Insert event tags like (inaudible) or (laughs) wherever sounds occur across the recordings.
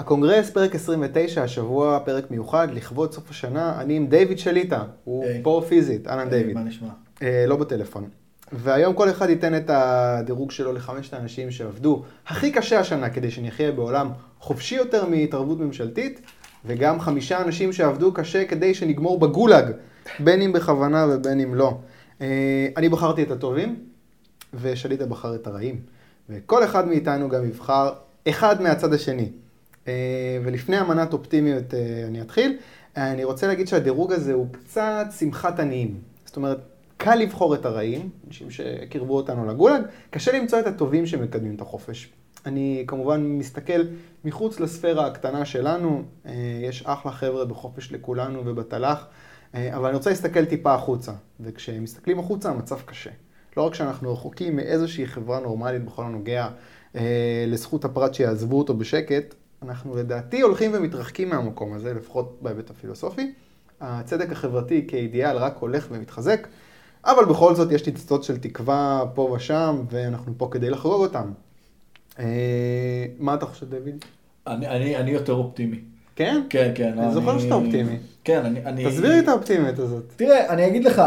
הקונגרס, פרק 29, השבוע פרק מיוחד, לכבוד סוף השנה, אני עם דיוויד שליטה, הוא היי. פה פיזית, אהלן דיוויד, מה נשמע? אה, לא בטלפון. והיום כל אחד ייתן את הדירוג שלו לחמשת האנשים שעבדו הכי קשה השנה כדי שנחיה בעולם חופשי יותר מהתערבות ממשלתית, וגם חמישה אנשים שעבדו קשה כדי שנגמור בגולאג, בין אם בכוונה ובין אם לא. אה, אני בחרתי את הטובים, ושליטה בחר את הרעים. וכל אחד מאיתנו גם יבחר אחד מהצד השני. אה, ולפני אמנת אופטימיות אה, אני אתחיל. אה, אני רוצה להגיד שהדירוג הזה הוא קצת שמחת עניים. זאת אומרת, קל לבחור את הרעים, אנשים שקירבו אותנו לגולאג, קשה למצוא את הטובים שמקדמים את החופש. אני כמובן מסתכל מחוץ לספירה הקטנה שלנו, יש אחלה חבר'ה בחופש לכולנו ובתל"ח, אבל אני רוצה להסתכל טיפה החוצה, וכשמסתכלים החוצה המצב קשה. לא רק שאנחנו רחוקים מאיזושהי חברה נורמלית בכל הנוגע לזכות הפרט שיעזבו אותו בשקט, אנחנו לדעתי הולכים ומתרחקים מהמקום הזה, לפחות בהיבט הפילוסופי. הצדק החברתי כאידיאל רק הולך ומתחזק, אבל בכל זאת יש ניצוצות של תקווה פה ושם, ואנחנו פה כדי לחגוג אותם. אה, מה אתה חושב, דוד? אני, אני, אני יותר אופטימי. כן? כן, כן. אני זוכר שאתה אופטימי. כן, אני... אני... תסביר לי את האופטימיות הזאת. תראה, אני אגיד לך,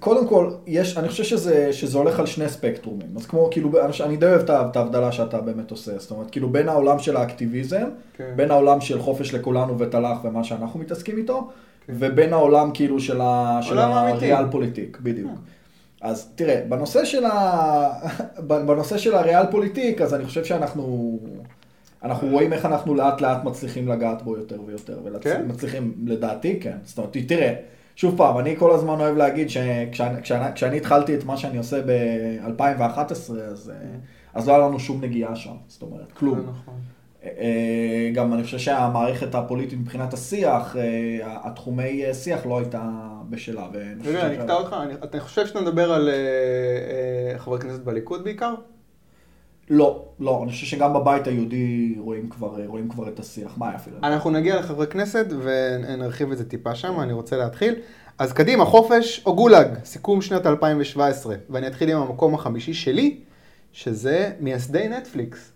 קודם כל, יש, אני חושב שזה, שזה הולך על שני ספקטרומים. אז כמו, כאילו, אני, אני די אוהב את ההבדלה שאתה באמת עושה. זאת אומרת, כאילו, בין העולם של האקטיביזם, כן. בין העולם של חופש לכולנו ותל"ח ומה שאנחנו מתעסקים איתו, ובין העולם כאילו של, ה, של. הריאל פוליטיק, בדיוק. אז תראה, בנושא של, ה... (laughs) בנושא של הריאל פוליטיק, אז אני חושב שאנחנו אנחנו רואים איך אנחנו לאט לאט מצליחים לגעת בו יותר ויותר. כן? ומצליחים, לדעתי, כן. זאת אומרת, תראה, שוב פעם, אני כל הזמן אוהב להגיד שכשאני כשאני, כשאני התחלתי את מה שאני עושה ב-2011, אז, אה, אז לא היה לנו שום נגיעה שם. זאת אומרת, כלום. נכון. אה, גם אני חושב שהמערכת הפוליטית מבחינת השיח, אה, התחומי אה, שיח לא הייתה בשלה. רגע, אני אקטע אותך, אני- אתה חושב שאתה מדבר על אה, אה, חברי כנסת בליכוד בעיקר? לא, לא, אני חושב שגם בבית היהודי רואים כבר, רואים כבר את השיח. מה היה אפילו? אנחנו נגיע לחברי כנסת ונרחיב את זה טיפה שם, אני רוצה להתחיל. אז קדימה, חופש או גולאג, סיכום שנת 2017. ואני אתחיל עם המקום החמישי שלי, שזה מייסדי נטפליקס.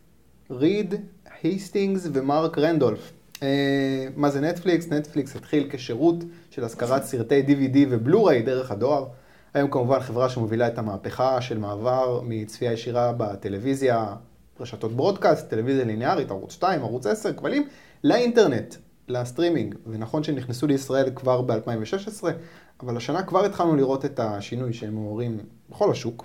ריד, הייסטינגס ומרק רנדולף. אה, מה זה נטפליקס? נטפליקס התחיל כשירות של השכרת סרטי DVD ובלו-ריי דרך הדואר. היום כמובן חברה שמובילה את המהפכה של מעבר מצפייה ישירה בטלוויזיה, רשתות broadcast, טלוויזיה ליניארית, ערוץ 2, ערוץ 10, כבלים, לאינטרנט, לסטרימינג. ונכון שהם נכנסו לישראל כבר ב-2016, אבל השנה כבר התחלנו לראות את השינוי שהם מעוררים בכל השוק.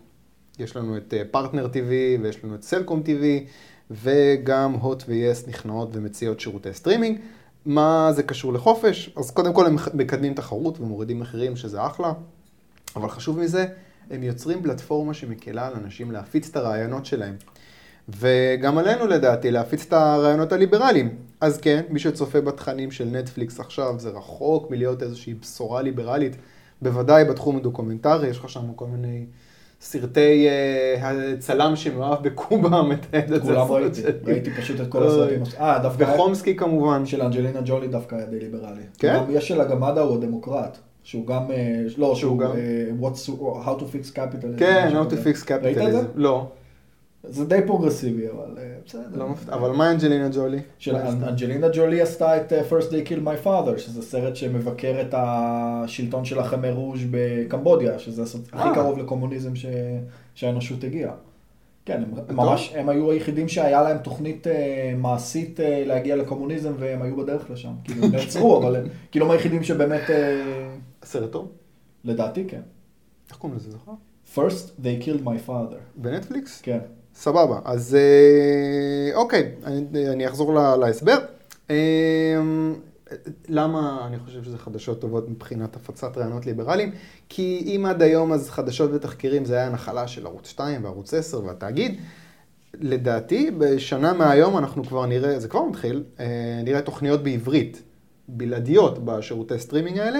יש לנו את פרטנר TV ויש לנו את סלקום TV וגם הוט ויס נכנעות ומציעות שירותי סטרימינג. מה זה קשור לחופש? אז קודם כל הם מקדמים תחרות ומורידים מחירים שזה אחלה, אבל חשוב מזה, הם יוצרים פלטפורמה שמקלה על אנשים להפיץ את הרעיונות שלהם. וגם עלינו לדעתי להפיץ את הרעיונות הליברליים. אז כן, מי שצופה בתכנים של נטפליקס עכשיו זה רחוק מלהיות איזושהי בשורה ליברלית, בוודאי בתחום הדוקומנטרי, יש לך שם כל מיני סרטי אה, הצלם שמאוהב בקובה (laughs) מתעד את זה. כולם ראיתי. ראיתי פשוט את כל. הסרטים. אה, דווקא וחומסקי כמובן. של אנג'לינה ג'ולי דווקא היה די ליברלי. כן? יש של הגמדה הוא הדמוקרט. שהוא גם, אה, לא, שהוא גם- אה, What's, How to fix capital. כן, How to fix ראית את זה? לא, זה די פרוגרסיבי, אבל אה, בסדר. לא מפתיע. אבל מה אנג'לינה ג'ולי? אנג'לינה ג'ולי עשתה את First They Kill My Father, שזה סרט שמבקר את השלטון של החמר רוז' בקמבודיה, שזה הכי. קרוב לקומוניזם. שהאנושות הגיעה. כן, הם, ממש, הם היו היחידים שהיה להם תוכנית מעשית להגיע לקומוניזם והם היו בדרך לשם. כאילו, הם (laughs) נעצרו, אבל הם כאילו הם היחידים שבאמת, סרט טוב? לדעתי כן. איך קוראים לזה, זוכר? First They Killed My Father. בנטפליקס? כן. סבבה, אז אה, אוקיי, אני, אני אחזור לה, להסבר. אה, למה אני חושב שזה חדשות טובות מבחינת הפצת רעיונות ליברליים? כי אם עד היום אז חדשות ותחקירים זה היה נחלה של ערוץ 2 וערוץ 10 והתאגיד, לדעתי בשנה מהיום אנחנו כבר נראה, זה כבר מתחיל, אה, נראה תוכניות בעברית, בלעדיות בשירותי סטרימינג האלה,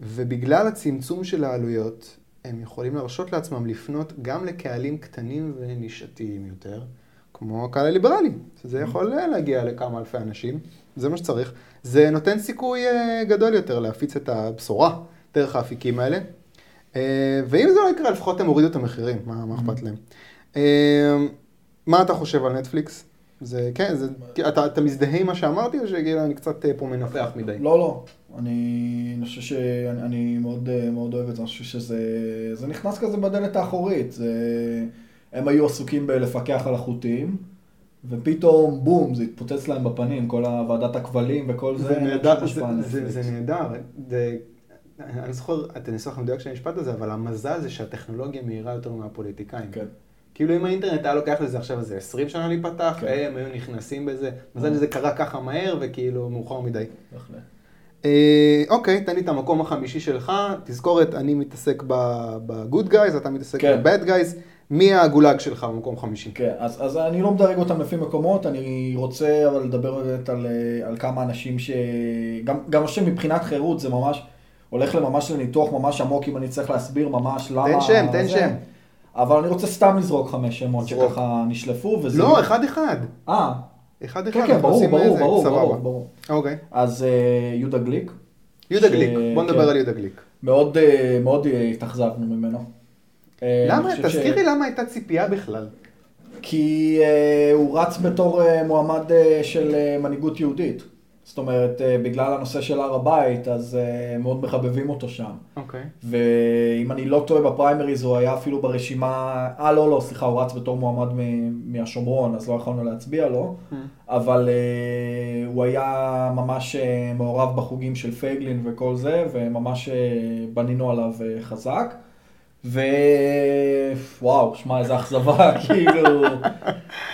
ובגלל הצמצום של העלויות, הם יכולים להרשות לעצמם לפנות גם לקהלים קטנים ונישתיים יותר, כמו הקהל הליברלי, שזה יכול להגיע לכמה אלפי אנשים, זה מה שצריך. זה נותן סיכוי אה, גדול יותר להפיץ את הבשורה דרך האפיקים האלה. אה, ואם זה לא יקרה, לפחות הם הורידו את המחירים, מה, מה אכפת להם. אה, מה אתה חושב על נטפליקס? זה, כן, זה, אתה, אתה מזדהה עם מה שאמרתי, או שכאילו אני קצת אה, פה מנפח מדי? לא, לא. אני, אני חושב שאני אני מאוד, אה, מאוד אוהב את זה, אני חושב שזה זה נכנס כזה בדלת האחורית. זה, הם היו עסוקים בלפקח על החוטים, ופתאום בום, זה התפוצץ להם בפנים, כל הוועדת הכבלים וכל זה. זה נהדר, זה, זה, זה נהדר. זה, אני זוכר את הניסוח המדויק של המשפט הזה, אבל המזל זה שהטכנולוגיה מהירה יותר מהפוליטיקאים. כן. כאילו אם האינטרנט היה לוקח לזה עכשיו איזה 20 שנה להיפתח, כן. הם היו נכנסים בזה. מזל שזה קרה ככה מהר וכאילו מאוחר מדי. בהחלט. אה, אוקיי, תן לי את המקום החמישי שלך. תזכורת, אני מתעסק ב-good guys, אתה מתעסק כן. ב-bad guys. מי הגולג שלך במקום חמישי? כן, אז, אז אני לא מדרג אותם לפי מקומות, אני רוצה אבל לדבר באמת על, אה, על כמה אנשים ש... גם, גם מבחינת חירות זה ממש, הולך לממש לניתוח ממש עמוק, אם אני צריך להסביר ממש למה... תן שם, תן. שם. אבל אני רוצה סתם לזרוק חמש שמות. שככה נשלפו, וזה... לא, אחד-אחד. אה, אחד אחד. כן, כן, ברור, ברור, ברור. ברור, ברור. אוקיי. אז אה, יהודה גליק. יהודה גליק, בוא נדבר כן. על יהודה גליק. מאוד, אה, מאוד אה, התאכזבנו ממנו. למה, אני חושב ש- תזכיר לי למה הייתה ציפייה בכלל. כי הוא רץ בתור מועמד של מנהיגות יהודית. זאת אומרת, אה, בגלל הנושא של הר הבית, אז אה, מאוד מחבבים אותו שם. אוקיי. ואם אני לא טועה בפריימריז, הוא היה אפילו ברשימה, אה לא, לא, סליחה, הוא רץ בתור מועמד מ- מהשומרון, אז לא יכולנו להצביע לו, אבל אה, הוא היה ממש מעורב בחוגים של פייגלין וכל זה, וממש בנינו עליו חזק. ווואו, שמע, איזה אכזבה, (laughs) כאילו,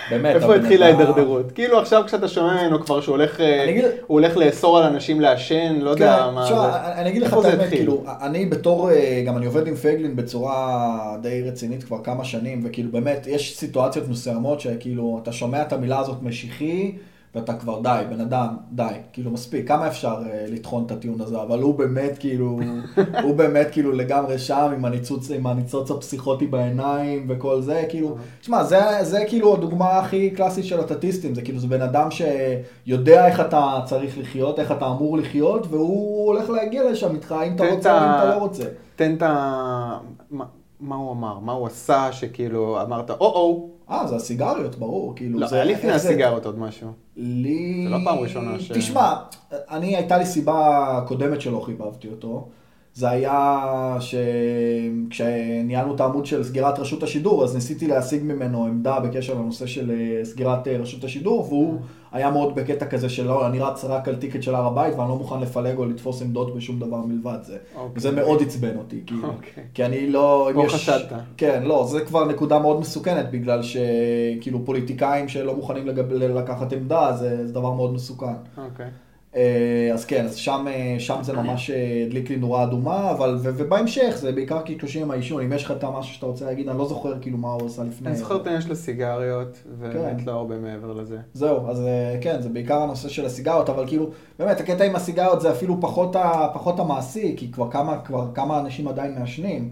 באמת. איפה התחילה ההידרדרות? כאילו עכשיו כשאתה שומע ממנו כבר שהוא הולך, אה, הולך לאסור על אנשים לעשן, לא יודע כן, מה. אני אגיד לך את האמת? כאילו, אני בתור, אה, גם אני עובד עם פייגלין בצורה די רצינית כבר כמה שנים, וכאילו באמת, יש סיטואציות מסוימות שכאילו, אתה שומע את המילה הזאת משיחי, ואתה כבר די, בן אדם, די, כאילו מספיק, כמה אפשר אה, לטחון את הטיעון הזה, אבל הוא באמת כאילו, (laughs) הוא באמת כאילו לגמרי שם עם הניצוץ, עם הניצוץ הפסיכוטי בעיניים וכל זה, כאילו, תשמע, זה, זה כאילו הדוגמה הכי קלאסית של הטטיסטים, זה כאילו, זה בן אדם שיודע איך אתה צריך לחיות, איך אתה אמור לחיות, והוא הולך להגיע לשם איתך אם אתה רוצה, אם אתה לא רוצה. תן את ה... מה- מה הוא אמר? מה הוא עשה שכאילו אמרת, או-או, אה, זה הסיגריות, ברור, כאילו, לא, זה... היה לפני הסיגרות עוד משהו. לי... זה לא פעם ראשונה ש- תשמע, אני, הייתה לי סיבה קודמת שלא חיבבתי אותו. זה היה שכשניהלנו את העמוד של סגירת רשות השידור, אז ניסיתי להשיג ממנו עמדה בקשר לנושא של אה, סגירת אה, רשות השידור, והוא היה מאוד בקטע כזה של לא, אני רץ רק על טיקט של הר הבית ואני לא מוכן לפלג או לתפוס עמדות בשום דבר מלבד זה. אוקיי. זה מאוד עצבן אותי, כאילו. אוקיי. כי אני לא... או יש- חשדת. כן, לא, זה כבר נקודה מאוד מסוכנת, בגלל שכאילו פוליטיקאים שלא מוכנים לגב... לקחת עמדה, זה, זה דבר מאוד מסוכן. אוקיי. אה, אז כן, אז שם, אה, שם זה ממש אה, הדליק לי נורה אדומה, אבל, ו, ובהמשך זה בעיקר קשקושים עם העישון, אם יש לך את המשהו שאתה רוצה להגיד, אני לא זוכר כאילו מה הוא עשה לפני. אני זוכר את העניין של הסיגריות, ובאמת כן. לא הרבה מעבר לזה. זהו, אז אה, כן, זה בעיקר הנושא של הסיגרות, אבל כאילו, באמת, הקטע עם הסיגרות זה אפילו פחות, ה, פחות המעשי, כי כבר כמה, כבר כמה אנשים עדיין מעשנים.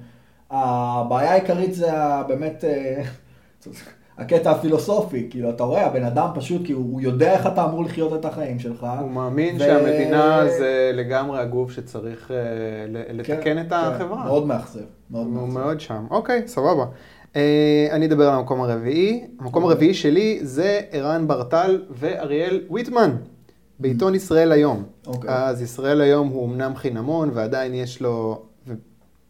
הבעיה העיקרית זה באמת אה, (laughs) הקטע הפילוסופי, כאילו, אתה רואה, הבן אדם פשוט, כאילו, הוא יודע איך אתה אמור לחיות את החיים שלך. הוא מאמין ו- שהמדינה זה לגמרי הגוף שצריך אה, ל- לתקן כן, את כן, החברה. מאוד מאכזב, מאוד הוא מאכזב. מאוד שם. אוקיי, סבבה. אה, אני אדבר על המקום הרביעי. המקום הרביעי שלי זה ערן ברטל ואריאל ויטמן, בעיתון ישראל היום. אוקיי. אז ישראל היום הוא אמנם חינמון, ועדיין יש לו.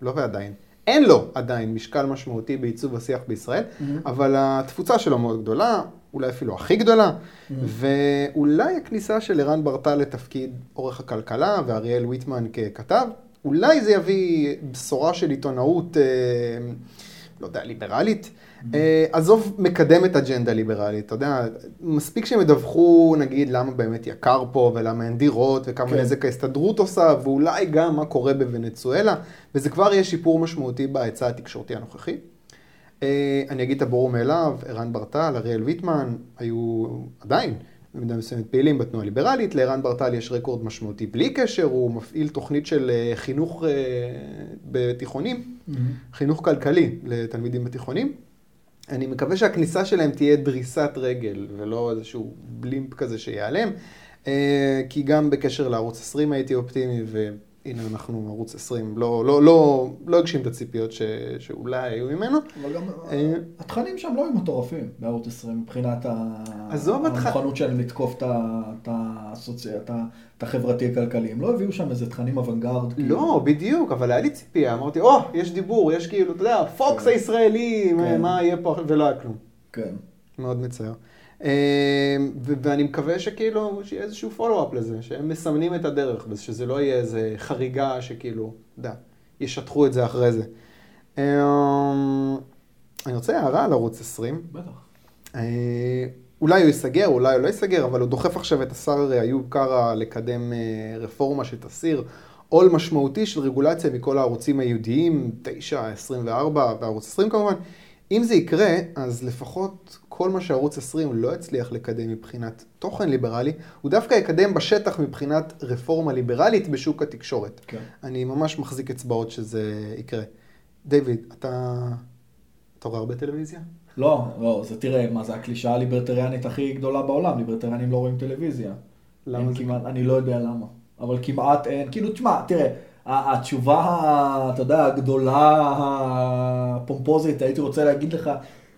לא ועדיין, אין לו עדיין משקל משמעותי בעיצוב השיח בישראל, אבל התפוצה שלו מאוד גדולה, אולי אפילו הכי גדולה, ואולי הכניסה של ערן ברטל לתפקיד עורך הכלכלה ואריאל ויטמן ככתב, אולי זה יביא בשורה של עיתונאות, אה, לא יודע, ליברלית. אה, עזוב, מקדמת אג'נדה ליברלית, אתה יודע, מספיק שהם ידווחו, נגיד, למה באמת יקר פה, ולמה אין דירות, וכמה כן. נזק ההסתדרות עושה, ואולי גם מה קורה בוונצואלה, וזה כבר יהיה שיפור משמעותי בהיצע התקשורתי הנוכחי. אה, אני אגיד את הברור מאליו, ערן ברטל, אריאל ויטמן, היו עדיין במידה מסוימת פעילים בתנועה ליברלית, לערן ברטל יש רקורד משמעותי בלי קשר, הוא מפעיל תוכנית של אה, חינוך בתיכונים, חינוך כלכלי לתלמידים בתיכונים. אני מקווה שהכניסה שלהם תהיה דריסת רגל ולא איזשהו בלימפ כזה שיעלם, אה, כי גם בקשר לערוץ 20 הייתי אופטימי הנה אנחנו ערוץ 20, לא, לא, לא, לא הגשים את הציפיות ש, שאולי היו ממנו. אבל גם אה, התכנים שם לא היו מטורפים בערוץ 20 מבחינת המוכנות שלהם לתקוף את ה- את הסוצי- את ה- את החברתי-כלכלי. הם לא הביאו שם איזה תכנים אוונגרד. כאילו. לא, בדיוק, אבל היה לי ציפייה, אמרתי, או, יש דיבור, יש כאילו, אתה יודע, פוקס כן. הישראלי, מה- כן. מה יהיה פה, ולא היה כלום. כן. מאוד מצער. ו- ואני מקווה שכאילו, שיהיה איזשהו פולו-אפ לזה, שהם מסמנים את הדרך, ושזה לא יהיה איזה חריגה שכאילו, אתה יודע, ישטחו את זה אחרי זה. אה, אני רוצה הערה על ערוץ 20. בטח. אה, אולי הוא ייסגר, אולי הוא לא ייסגר, אבל הוא דוחף עכשיו את השר איוב קרא לקדם אה, רפורמה שתסיר עול משמעותי של רגולציה מכל הערוצים היהודיים, 9, 24 וערוץ 20 כמובן. אם זה יקרה, אז לפחות כל מה שערוץ 20 לא יצליח לקדם מבחינת תוכן ליברלי, הוא דווקא יקדם בשטח מבחינת רפורמה ליברלית בשוק התקשורת. כן. אני ממש מחזיק אצבעות שזה יקרה. דיוויד, אתה... אתה רואה הרבה טלוויזיה? לא, לא, זה תראה, מה זה הקלישאה הליברטריאנית הכי גדולה בעולם, ליברטריאנים לא רואים טלוויזיה. למה זה? כמעט, אני לא יודע למה, אבל כמעט אין, כאילו, תשמע, תראה, התשובה, אתה יודע, הגדולה, הפומפוזית, הייתי רוצה להגיד לך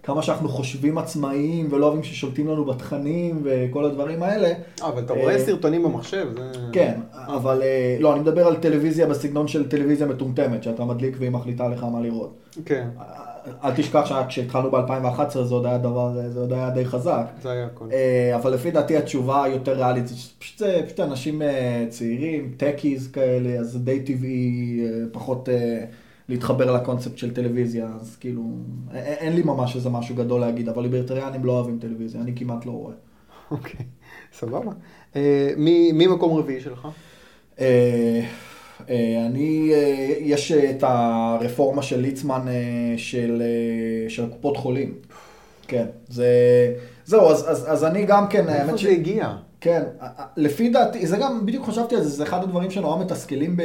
כמה שאנחנו חושבים עצמאיים ולא אוהבים ששולטים לנו בתכנים וכל הדברים האלה. אה, אבל אתה אה, רואה סרטונים במחשב, זה... כן, אבל אה, לא, אני מדבר על טלוויזיה בסגנון של טלוויזיה מטומטמת, שאתה מדליק והיא מחליטה לך מה לראות. כן, אל תשכח שכשהתחלנו ב-2011 זה עוד היה דבר, זה עוד היה די חזק. זה היה הכל. אבל לפי דעתי התשובה היותר ריאלית זה פשוט, זה פשוט אנשים צעירים, טקיז כאלה, אז זה די טבעי פחות להתחבר לקונספט של טלוויזיה, אז כאילו, א- אין לי ממש איזה משהו גדול להגיד, אבל ליברטריאנים לא אוהבים טלוויזיה, אני כמעט לא רואה. אוקיי, סבבה. אה, מי מי מקום רביעי שלך? אה, אני, יש את הרפורמה של ליצמן של, של קופות חולים. כן, זה, זהו, אז, אז, אז אני גם כן, איפה האמת ש... זה הגיע? כן, לפי דעתי, זה גם, בדיוק חשבתי על זה, זה אחד הדברים שנורא מתסכלים ב,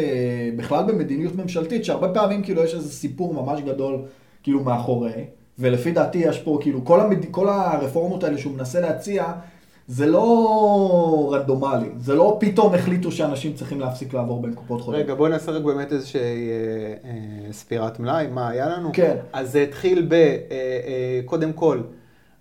בכלל במדיניות ממשלתית, שהרבה פעמים כאילו יש איזה סיפור ממש גדול כאילו מאחורי, ולפי דעתי יש פה כאילו, כל, המד... כל הרפורמות האלה שהוא מנסה להציע, זה לא רנדומלי, זה לא פתאום החליטו שאנשים צריכים להפסיק לעבור בין קופות חולים. רגע, בוא נעשה רק באמת איזושהי אה, אה, ספירת מלאי, מה היה לנו? כן. אז זה התחיל ב, אה, אה, קודם כל,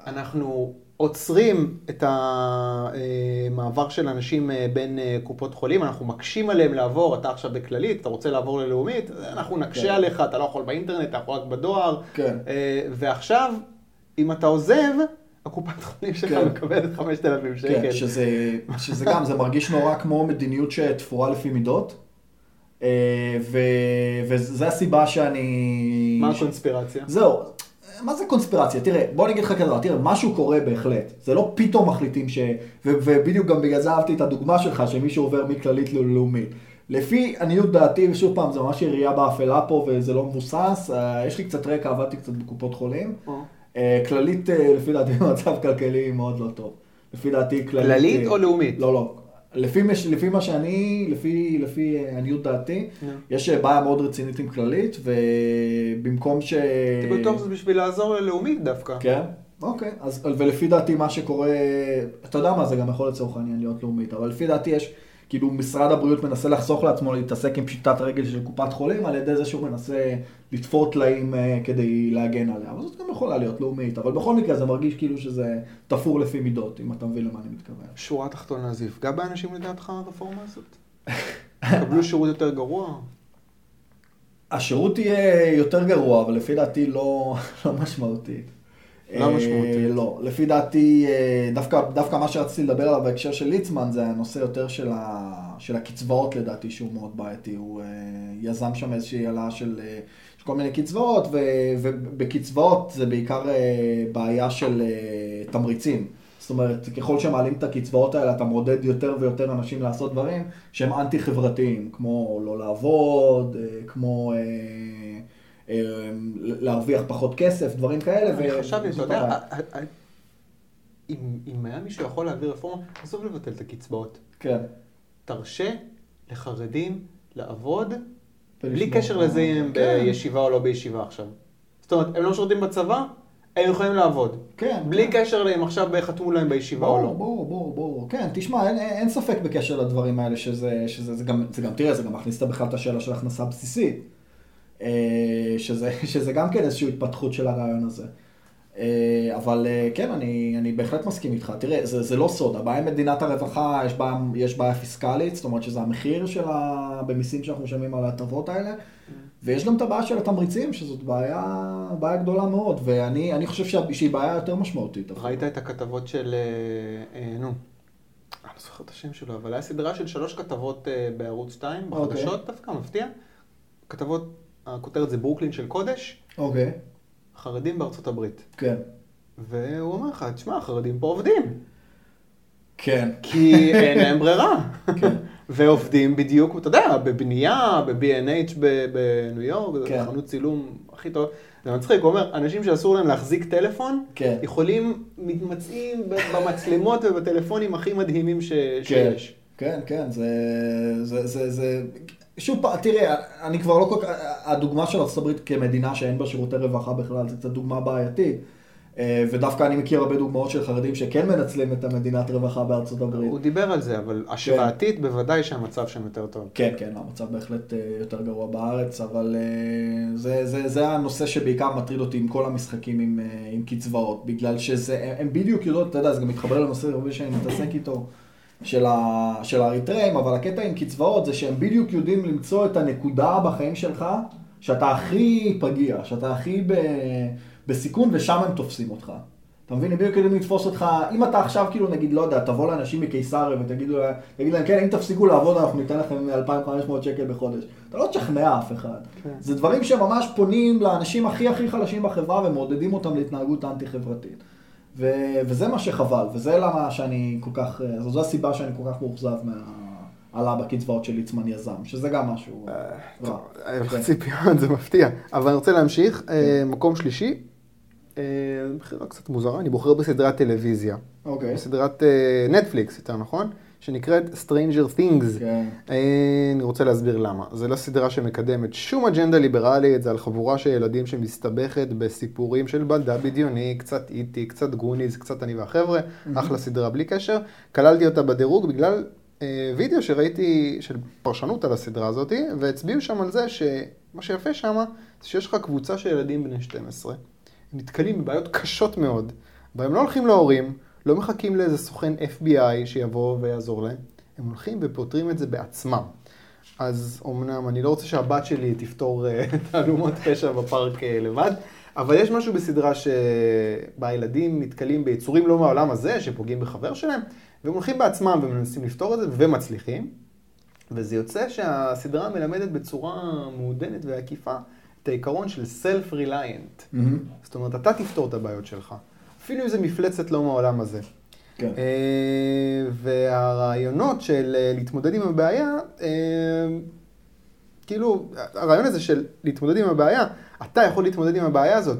אנחנו עוצרים את המעבר של אנשים אה, בין אה, קופות חולים, אנחנו מקשים עליהם לעבור, אתה עכשיו בכללית, אתה רוצה לעבור ללאומית, אנחנו נקשה כן. עליך, אתה לא יכול באינטרנט, אתה יכול רק בדואר. כן. אה, ועכשיו, אם אתה עוזב, הקופת חולים שלך כן. מקבלת 5,000 כן, שקל. שזה, שזה גם, זה מרגיש נורא כמו מדיניות שתפורה לפי מידות, ו, וזה הסיבה שאני... מה הקונספירציה? זהו, מה זה קונספירציה? תראה, בוא אני אגיד לך כזה, תראה, משהו קורה בהחלט. זה לא פתאום מחליטים ש... ו- ובדיוק גם בגלל זה אהבתי את הדוגמה שלך, שמישהו עובר מכללית ללאומית. לפי עניות דעתי, ושוב פעם, זה ממש ירייה באפלה פה וזה לא מבוסס, אה, יש לי קצת רקע, עבדתי קצת בקופות חולים. אה, כללית, אה, לפי דעתי, (laughs) במצב כלכלי מאוד לא טוב. לפי דעתי, כללית... כללית או לאומית? לא, לא. לפי, מש- לפי מה שאני, לפי, לפי אה, עניות דעתי, נו. יש אה, בעיה מאוד רצינית עם כללית, ובמקום ש... הייתי בטוח שזה בשביל לעזור ללאומית דווקא. כן? אוקיי, אז ולפי דעתי מה שקורה, אתה יודע מה, זה גם יכול לצורך העניין להיות לאומית, אבל לפי דעתי יש, כאילו משרד הבריאות מנסה לחסוך לעצמו להתעסק עם פשיטת רגל של קופת חולים, על ידי זה שהוא מנסה לתפור טלאים אה, כדי להגן עליה, אבל זאת גם יכולה להיות לאומית, אבל בכל מקרה זה מרגיש כאילו שזה תפור לפי מידות, אם אתה מבין למה אני מתכוון. שורה תחתונה, זה יפגע באנשים לדעתך הרפורמה הזאת? (laughs) יקבלו שירות יותר גרוע? השירות יהיה יותר גרוע, אבל לפי דעתי לא, (laughs) לא משמעותית. לא אה, משמעותית. לא, לפי דעתי, אה, דווקא, דווקא מה שרציתי לדבר עליו בהקשר של ליצמן, זה הנושא יותר של, ה, של הקצבאות לדעתי, שהוא מאוד בעייתי. הוא אה, יזם שם איזושהי העלאה של, של כל מיני קצבאות, ו, ובקצבאות זה בעיקר בעיה של תמריצים. זאת אומרת, ככל שמעלים את הקצבאות האלה, אתה מעודד יותר ויותר אנשים לעשות דברים שהם אנטי-חברתיים, כמו לא לעבוד, כמו להרוויח פחות כסף, דברים כאלה. אני חשבתי, אתה יודע, אם אם היה מישהו יכול להעביר רפורמה, עזוב לבטל את הקצבאות. כן. תרשה לחרדים לעבוד, בלי קשר לזה אם הם כן. בישיבה או לא בישיבה עכשיו. זאת אומרת, הם לא משרתים בצבא, הם יכולים לעבוד. כן. בלי כן. קשר לאם עכשיו חתמו להם בישיבה או ברור, לא. ברור, ברור, ברור. כן, תשמע, אין, אין ספק בקשר לדברים האלה שזה, שזה זה גם, זה גם, תראה, זה גם מכניס בכלל את השאלה של הכנסה בסיסית. אה, שזה, (laughs) שזה גם כן איזושהי התפתחות של הרעיון הזה. אה, אבל אה, כן, אני, אני בהחלט מסכים איתך. תראה, זה, זה לא סוד, הבעיה עם מדינת הרווחה, יש בעיה, יש בעיה פיסקלית, זאת אומרת שזה המחיר של ה... במיסים שאנחנו משלמים על ההטבות האלה, ויש גם את הבעיה של התמריצים, שזאת בעיה, בעיה גדולה מאוד, ואני אני חושב שה- שהיא בעיה יותר משמעותית. ראית את הכתבות של, אה, נו, אני לא זוכר את השם שלו, אבל היה סדרה של שלוש כתבות בערוץ 2, אוקיי. בחדשות דווקא, מפתיע. כתבות, הכותרת זה ברוקלין של קודש, אוקיי, חרדים בארצות הברית. כן. והוא אומר לך, תשמע, החרדים פה עובדים, כן. כי אין להם ברירה. כן. (laughs) ועובדים בדיוק, אתה יודע, בבנייה, ב-B&H בניו יורק, כן. חנות צילום הכי טוב. זה מצחיק, הוא אומר, אנשים שאסור להם להחזיק טלפון, כן. יכולים, מתמצאים במצלמות ובטלפונים הכי מדהימים ש- שיש. כן, כן, זה, זה, זה, זה, שוב פעם, תראה, אני כבר לא כל כך, הדוגמה של הברית כמדינה שאין בה שירותי רווחה בכלל, זו קצת דוגמה בעייתית. אה, ודווקא אני מכיר הרבה דוגמאות של חרדים שכן מנצלים את המדינת רווחה בארצות הברית. הוא דיבר על זה, אבל השוואתית בוודאי שהמצב שם יותר טוב. כן, כן, המצב בהחלט אה, יותר גרוע בארץ, אבל אה, זה, זה, זה הנושא שבעיקר מטריד אותי עם כל המשחקים עם, עם קצבאות, בגלל שזה, הם בדיוק יודעות, אתה יודע, זה גם מתחבר לנושא הרבה שאני מתעסק איתו, של, ה, של האריתראים, אבל הקטע עם קצבאות זה שהם בדיוק יודעים למצוא את הנקודה בחיים שלך, שאתה הכי פגיע, שאתה הכי ב, בסיכון, ושם הם תופסים אותך. אתה מבין? הם בדיוק יודעים לתפוס אותך, אם אתה עכשיו כאילו נגיד, לא יודע, תבוא לאנשים מקיסריה ותגיד לה- תגיד להם, כן, אם תפסיקו לעבוד אנחנו ניתן לכם 2,500 שקל בחודש. אתה לא תשכנע אף אחד. כן. זה דברים שממש פונים לאנשים הכי הכי חלשים בחברה ומעודדים אותם להתנהגות אנטי-חברתית. ו- וזה מה שחבל, וזה למה שאני כל כך, זו, זו הסיבה שאני כל כך מאוכזב מהעלה בקצבאות של ליצמן יזם, שזה גם משהו רע. טוב, כן. אה, ציפיות זה מפתיע. אבל אני רוצה להמשיך. אה, מקום שלישי, אה, בחירה קצת מוזרה, אני בוחר בסדרת טלוויזיה. אוקיי. בסדרת אה, נטפליקס, יותר נכון, שנקראת Stranger Things. כן. אה, אני רוצה להסביר למה. זה לא סדרה שמקדמת שום אג'נדה ליברלית, זה על חבורה של ילדים שמסתבכת בסיפורים של בלדה בדיוני, קצת איטי, קצת גוניז, קצת אני והחבר'ה, אחלה סדרה בלי קשר. כללתי אותה בדירוג בגלל אה, וידאו שראיתי של פרשנות על הסדרה הזאת, והצביעו שם על זה שמה שיפה שם, זה שיש לך קבוצה של ילדים בני 12, הם נתקלים בבעיות קשות מאוד, והם לא הולכים להורים, לא מחכים לאיזה סוכן FBI שיבוא ויעזור להם, הם הולכים ופותרים את זה בעצמם. אז אמנם אני לא רוצה שהבת שלי תפתור אה, (laughs) תעלומות פשע בפארק אה, לבד, אבל יש משהו בסדרה שבה ילדים נתקלים ביצורים לא מהעולם הזה, שפוגעים בחבר שלהם, והם הולכים בעצמם ומנסים לפתור את זה ומצליחים. וזה יוצא שהסדרה מלמדת בצורה מעודנת ועקיפה את העיקרון של self-reliant. מהמם. זאת אומרת, אתה תפתור את הבעיות שלך. אפילו אם זה מפלצת לא מהעולם הזה. כן. אה, והרעיונות של אה, להתמודד עם הבעיה, אה, כאילו, הרעיון הזה של להתמודד עם הבעיה, אתה יכול להתמודד עם הבעיה הזאת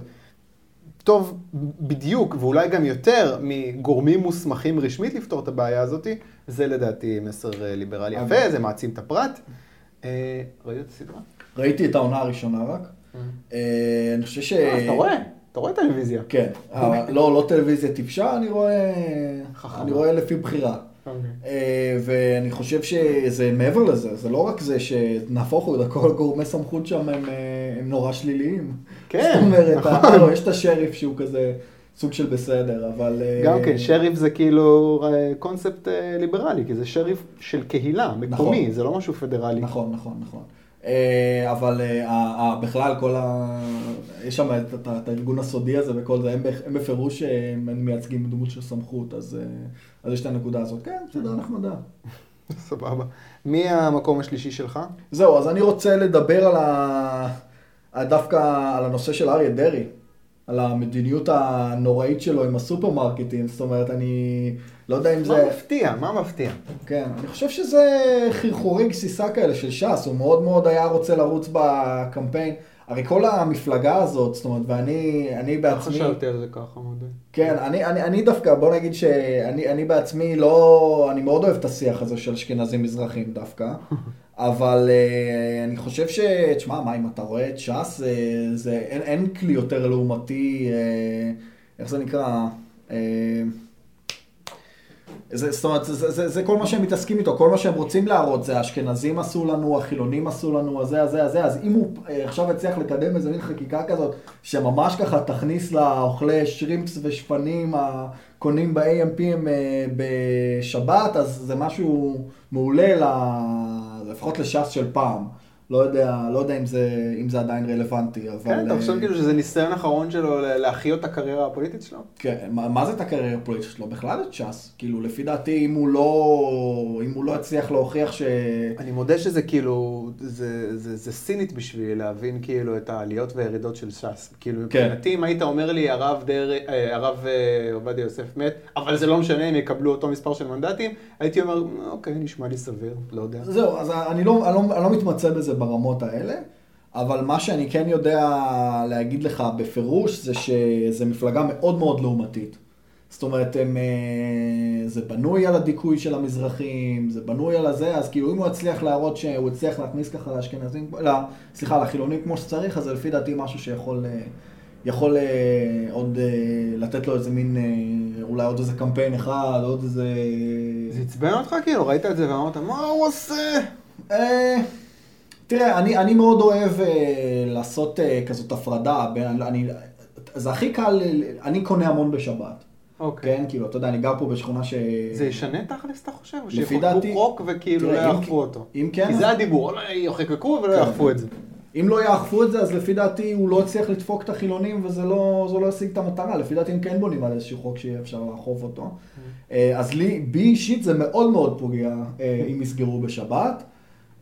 טוב בדיוק, ואולי גם יותר, מגורמים מוסמכים רשמית לפתור את הבעיה הזאת, זה לדעתי מסר ליברלי יפה, זה מעצים את הפרט. ראית את הסדרה? ראיתי את העונה הראשונה רק. אני חושב ש... אה, אתה רואה, אתה רואה טלוויזיה. כן. לא, לא טלוויזיה טיפשה, אני רואה... חכמה. אני רואה לפי בחירה. אה, ואני חושב שזה מעבר לזה, זה לא רק זה שנהפוך הוא, כל גורמי סמכות שם הם, אה, הם נורא שליליים. כן, זאת אומרת, נכון. אה, לא, יש את השריף שהוא כזה סוג של בסדר, אבל... גם כן, שריף זה כאילו קונספט ליברלי, כי זה שריף של קהילה, מקומי, נכון. זה לא משהו פדרלי. נכון, נכון, נכון. אה, אבל אה, בכלל כל ה... יש שם את, הארגון הסודי הזה וכל זה, הם, בפירוש אה, מייצגים דמות של סמכות, אז, אז יש את הנקודה הזאת. כן, בסדר, נחמדה. (laughs) סבבה. מי המקום השלישי שלך? זהו, אז אני רוצה לדבר על ה... על דווקא על הנושא של אריה דרעי, על המדיניות הנוראית שלו עם הסופרמרקטים, זאת אומרת, אני לא יודע אם מה זה... מפתיע? מה מפתיע? כן, אני חושב שזה חרחורי גסיסה כאלה של ש"ס, הוא מאוד מאוד היה רוצה לרוץ בקמפיין. הרי כל המפלגה הזאת, זאת אומרת, ואני אני לא בעצמי... חשבתי על זה ככה, מודה. כן, אני, אני, אני דווקא, בוא נגיד שאני אני בעצמי לא, אני מאוד אוהב את השיח הזה של אשכנזים מזרחים דווקא, (laughs) אבל אה, אני חושב ש... תשמע, מה, אם אתה רואה את ש"ס, זה, זה, אין, אין כלי יותר לעומתי, אה, איך זה נקרא? אה, זה, זאת אומרת, זה, זה, זה כל מה שהם מתעסקים איתו, כל מה שהם רוצים להראות זה האשכנזים עשו לנו, החילונים עשו לנו, הזה, הזה, הזה, אז אם הוא אה, עכשיו הצליח לקדם איזה מין חקיקה כזאת, שממש ככה תכניס לאוכלי שרימפס ושפנים הקונים ב-AMP אה, בשבת, אז זה משהו מעולה. לפחות לש"ס של פעם. לא יודע, לא יודע אם זה, אם זה עדיין רלוונטי, אבל... כן, אתה אה, חושב כאילו שזה ניסיון אחרון שלו להחיות את הקריירה הפוליטית שלו? כן, מה, מה זה את הקריירה הפוליטית שלו? בכלל את ש"ס. כאילו, לפי דעתי, אם הוא לא, אם הוא לא יצליח להוכיח ש... אני מודה שזה כאילו, זה, זה, זה סינית בשבילי להבין כאילו את העליות והירידות של ש"ס. כאילו, כן. מבחינתי, אם היית אומר לי, הרב, דרעי- אה, הרב אה, עובדיה יוסף מת, אבל זה לא משנה אם יקבלו אותו מספר של מנדטים, הייתי אומר, אוקיי, נשמע לי סביר, לא יודע. זהו, אז אני לא, אני, לא, אני לא מתמצא בזה ברמות האלה, אבל מה שאני כן יודע להגיד לך בפירוש זה שזה מפלגה מאוד מאוד לעומתית. זאת אומרת, הם, אה, זה בנוי על הדיכוי של המזרחים, זה בנוי על הזה, אז כאילו אם הוא יצליח להראות שהוא הצליח להכניס ככה לאשכנזים, לא, סליחה, לחילונים כמו שצריך, אז זה לפי דעתי משהו שיכול אה, יכול אה, עוד לתת לו איזה מין, אולי עוד איזה קמפיין אחד, עוד איזה... זה עצבן אותך כאילו? ראית את זה ואמרת, מה הוא עושה? אה, תראה, אני, אני מאוד אוהב אה, לעשות אה, כזאת הפרדה, בין, אני, זה הכי קל, אני קונה המון בשבת, אוקיי. כן? כאילו, אתה יודע, אני גר פה בשכונה ש... זה ישנה תכלס, אתה חושב? לפי שיחוקקו דעתי- חוק וכאילו לא תראה, אם- יאכפו אותו. אם כן, כי זה הדיבור, לא יחוקקו ולא כן. יאכפו את זה. אם לא יאכפו את זה, אז לפי דעתי הוא לא הצליח לדפוק את החילונים וזה לא, לא ישיג את המטרה. לפי דעתי הם כן בונים על איזשהו חוק שיהיה אפשר לאכוף אותו. אה, אז לי, בי אישית זה מאוד מאוד פוגע אה, אם יסגרו בשבת.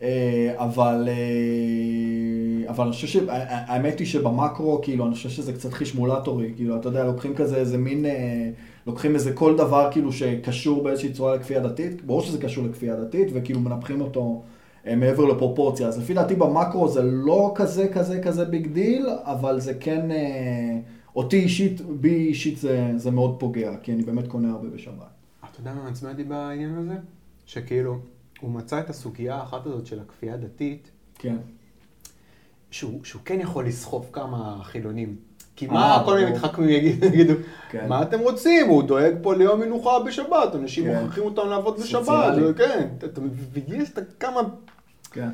אה, אבל, אה, אבל אני חושב שהאמת היא שבמקרו, כאילו, אני חושב שזה קצת חשמולטורי, כאילו, אתה יודע, לוקחים כזה איזה מין, אה, לוקחים איזה כל דבר כאילו שקשור באיזושהי צורה לכפייה דתית, ברור שזה קשור לכפייה דתית, וכאילו מנפחים אותו מעבר לפרופורציה. אז לפי דעתי במקרו זה לא כזה כזה כזה big deal, אבל זה כן, אותי אישית, בי אישית זה, זה מאוד פוגע, כי אני באמת קונה הרבה בשבת. אתה יודע מה מעצבן בעניין הזה? שכאילו, הוא מצא את הסוגיה האחת הזאת של הכפייה הדתית, כן. שהוא, שהוא כן יכול לסחוף כמה חילונים. כי אה, מה כל מיני. מתחכמים יגידו, כן. מה אתם רוצים? הוא דואג פה ליום מנוחה בשבת, אנשים כן. מוכרחים אותם לעבוד בשבת, כן, אתה- מבין כמה... כן.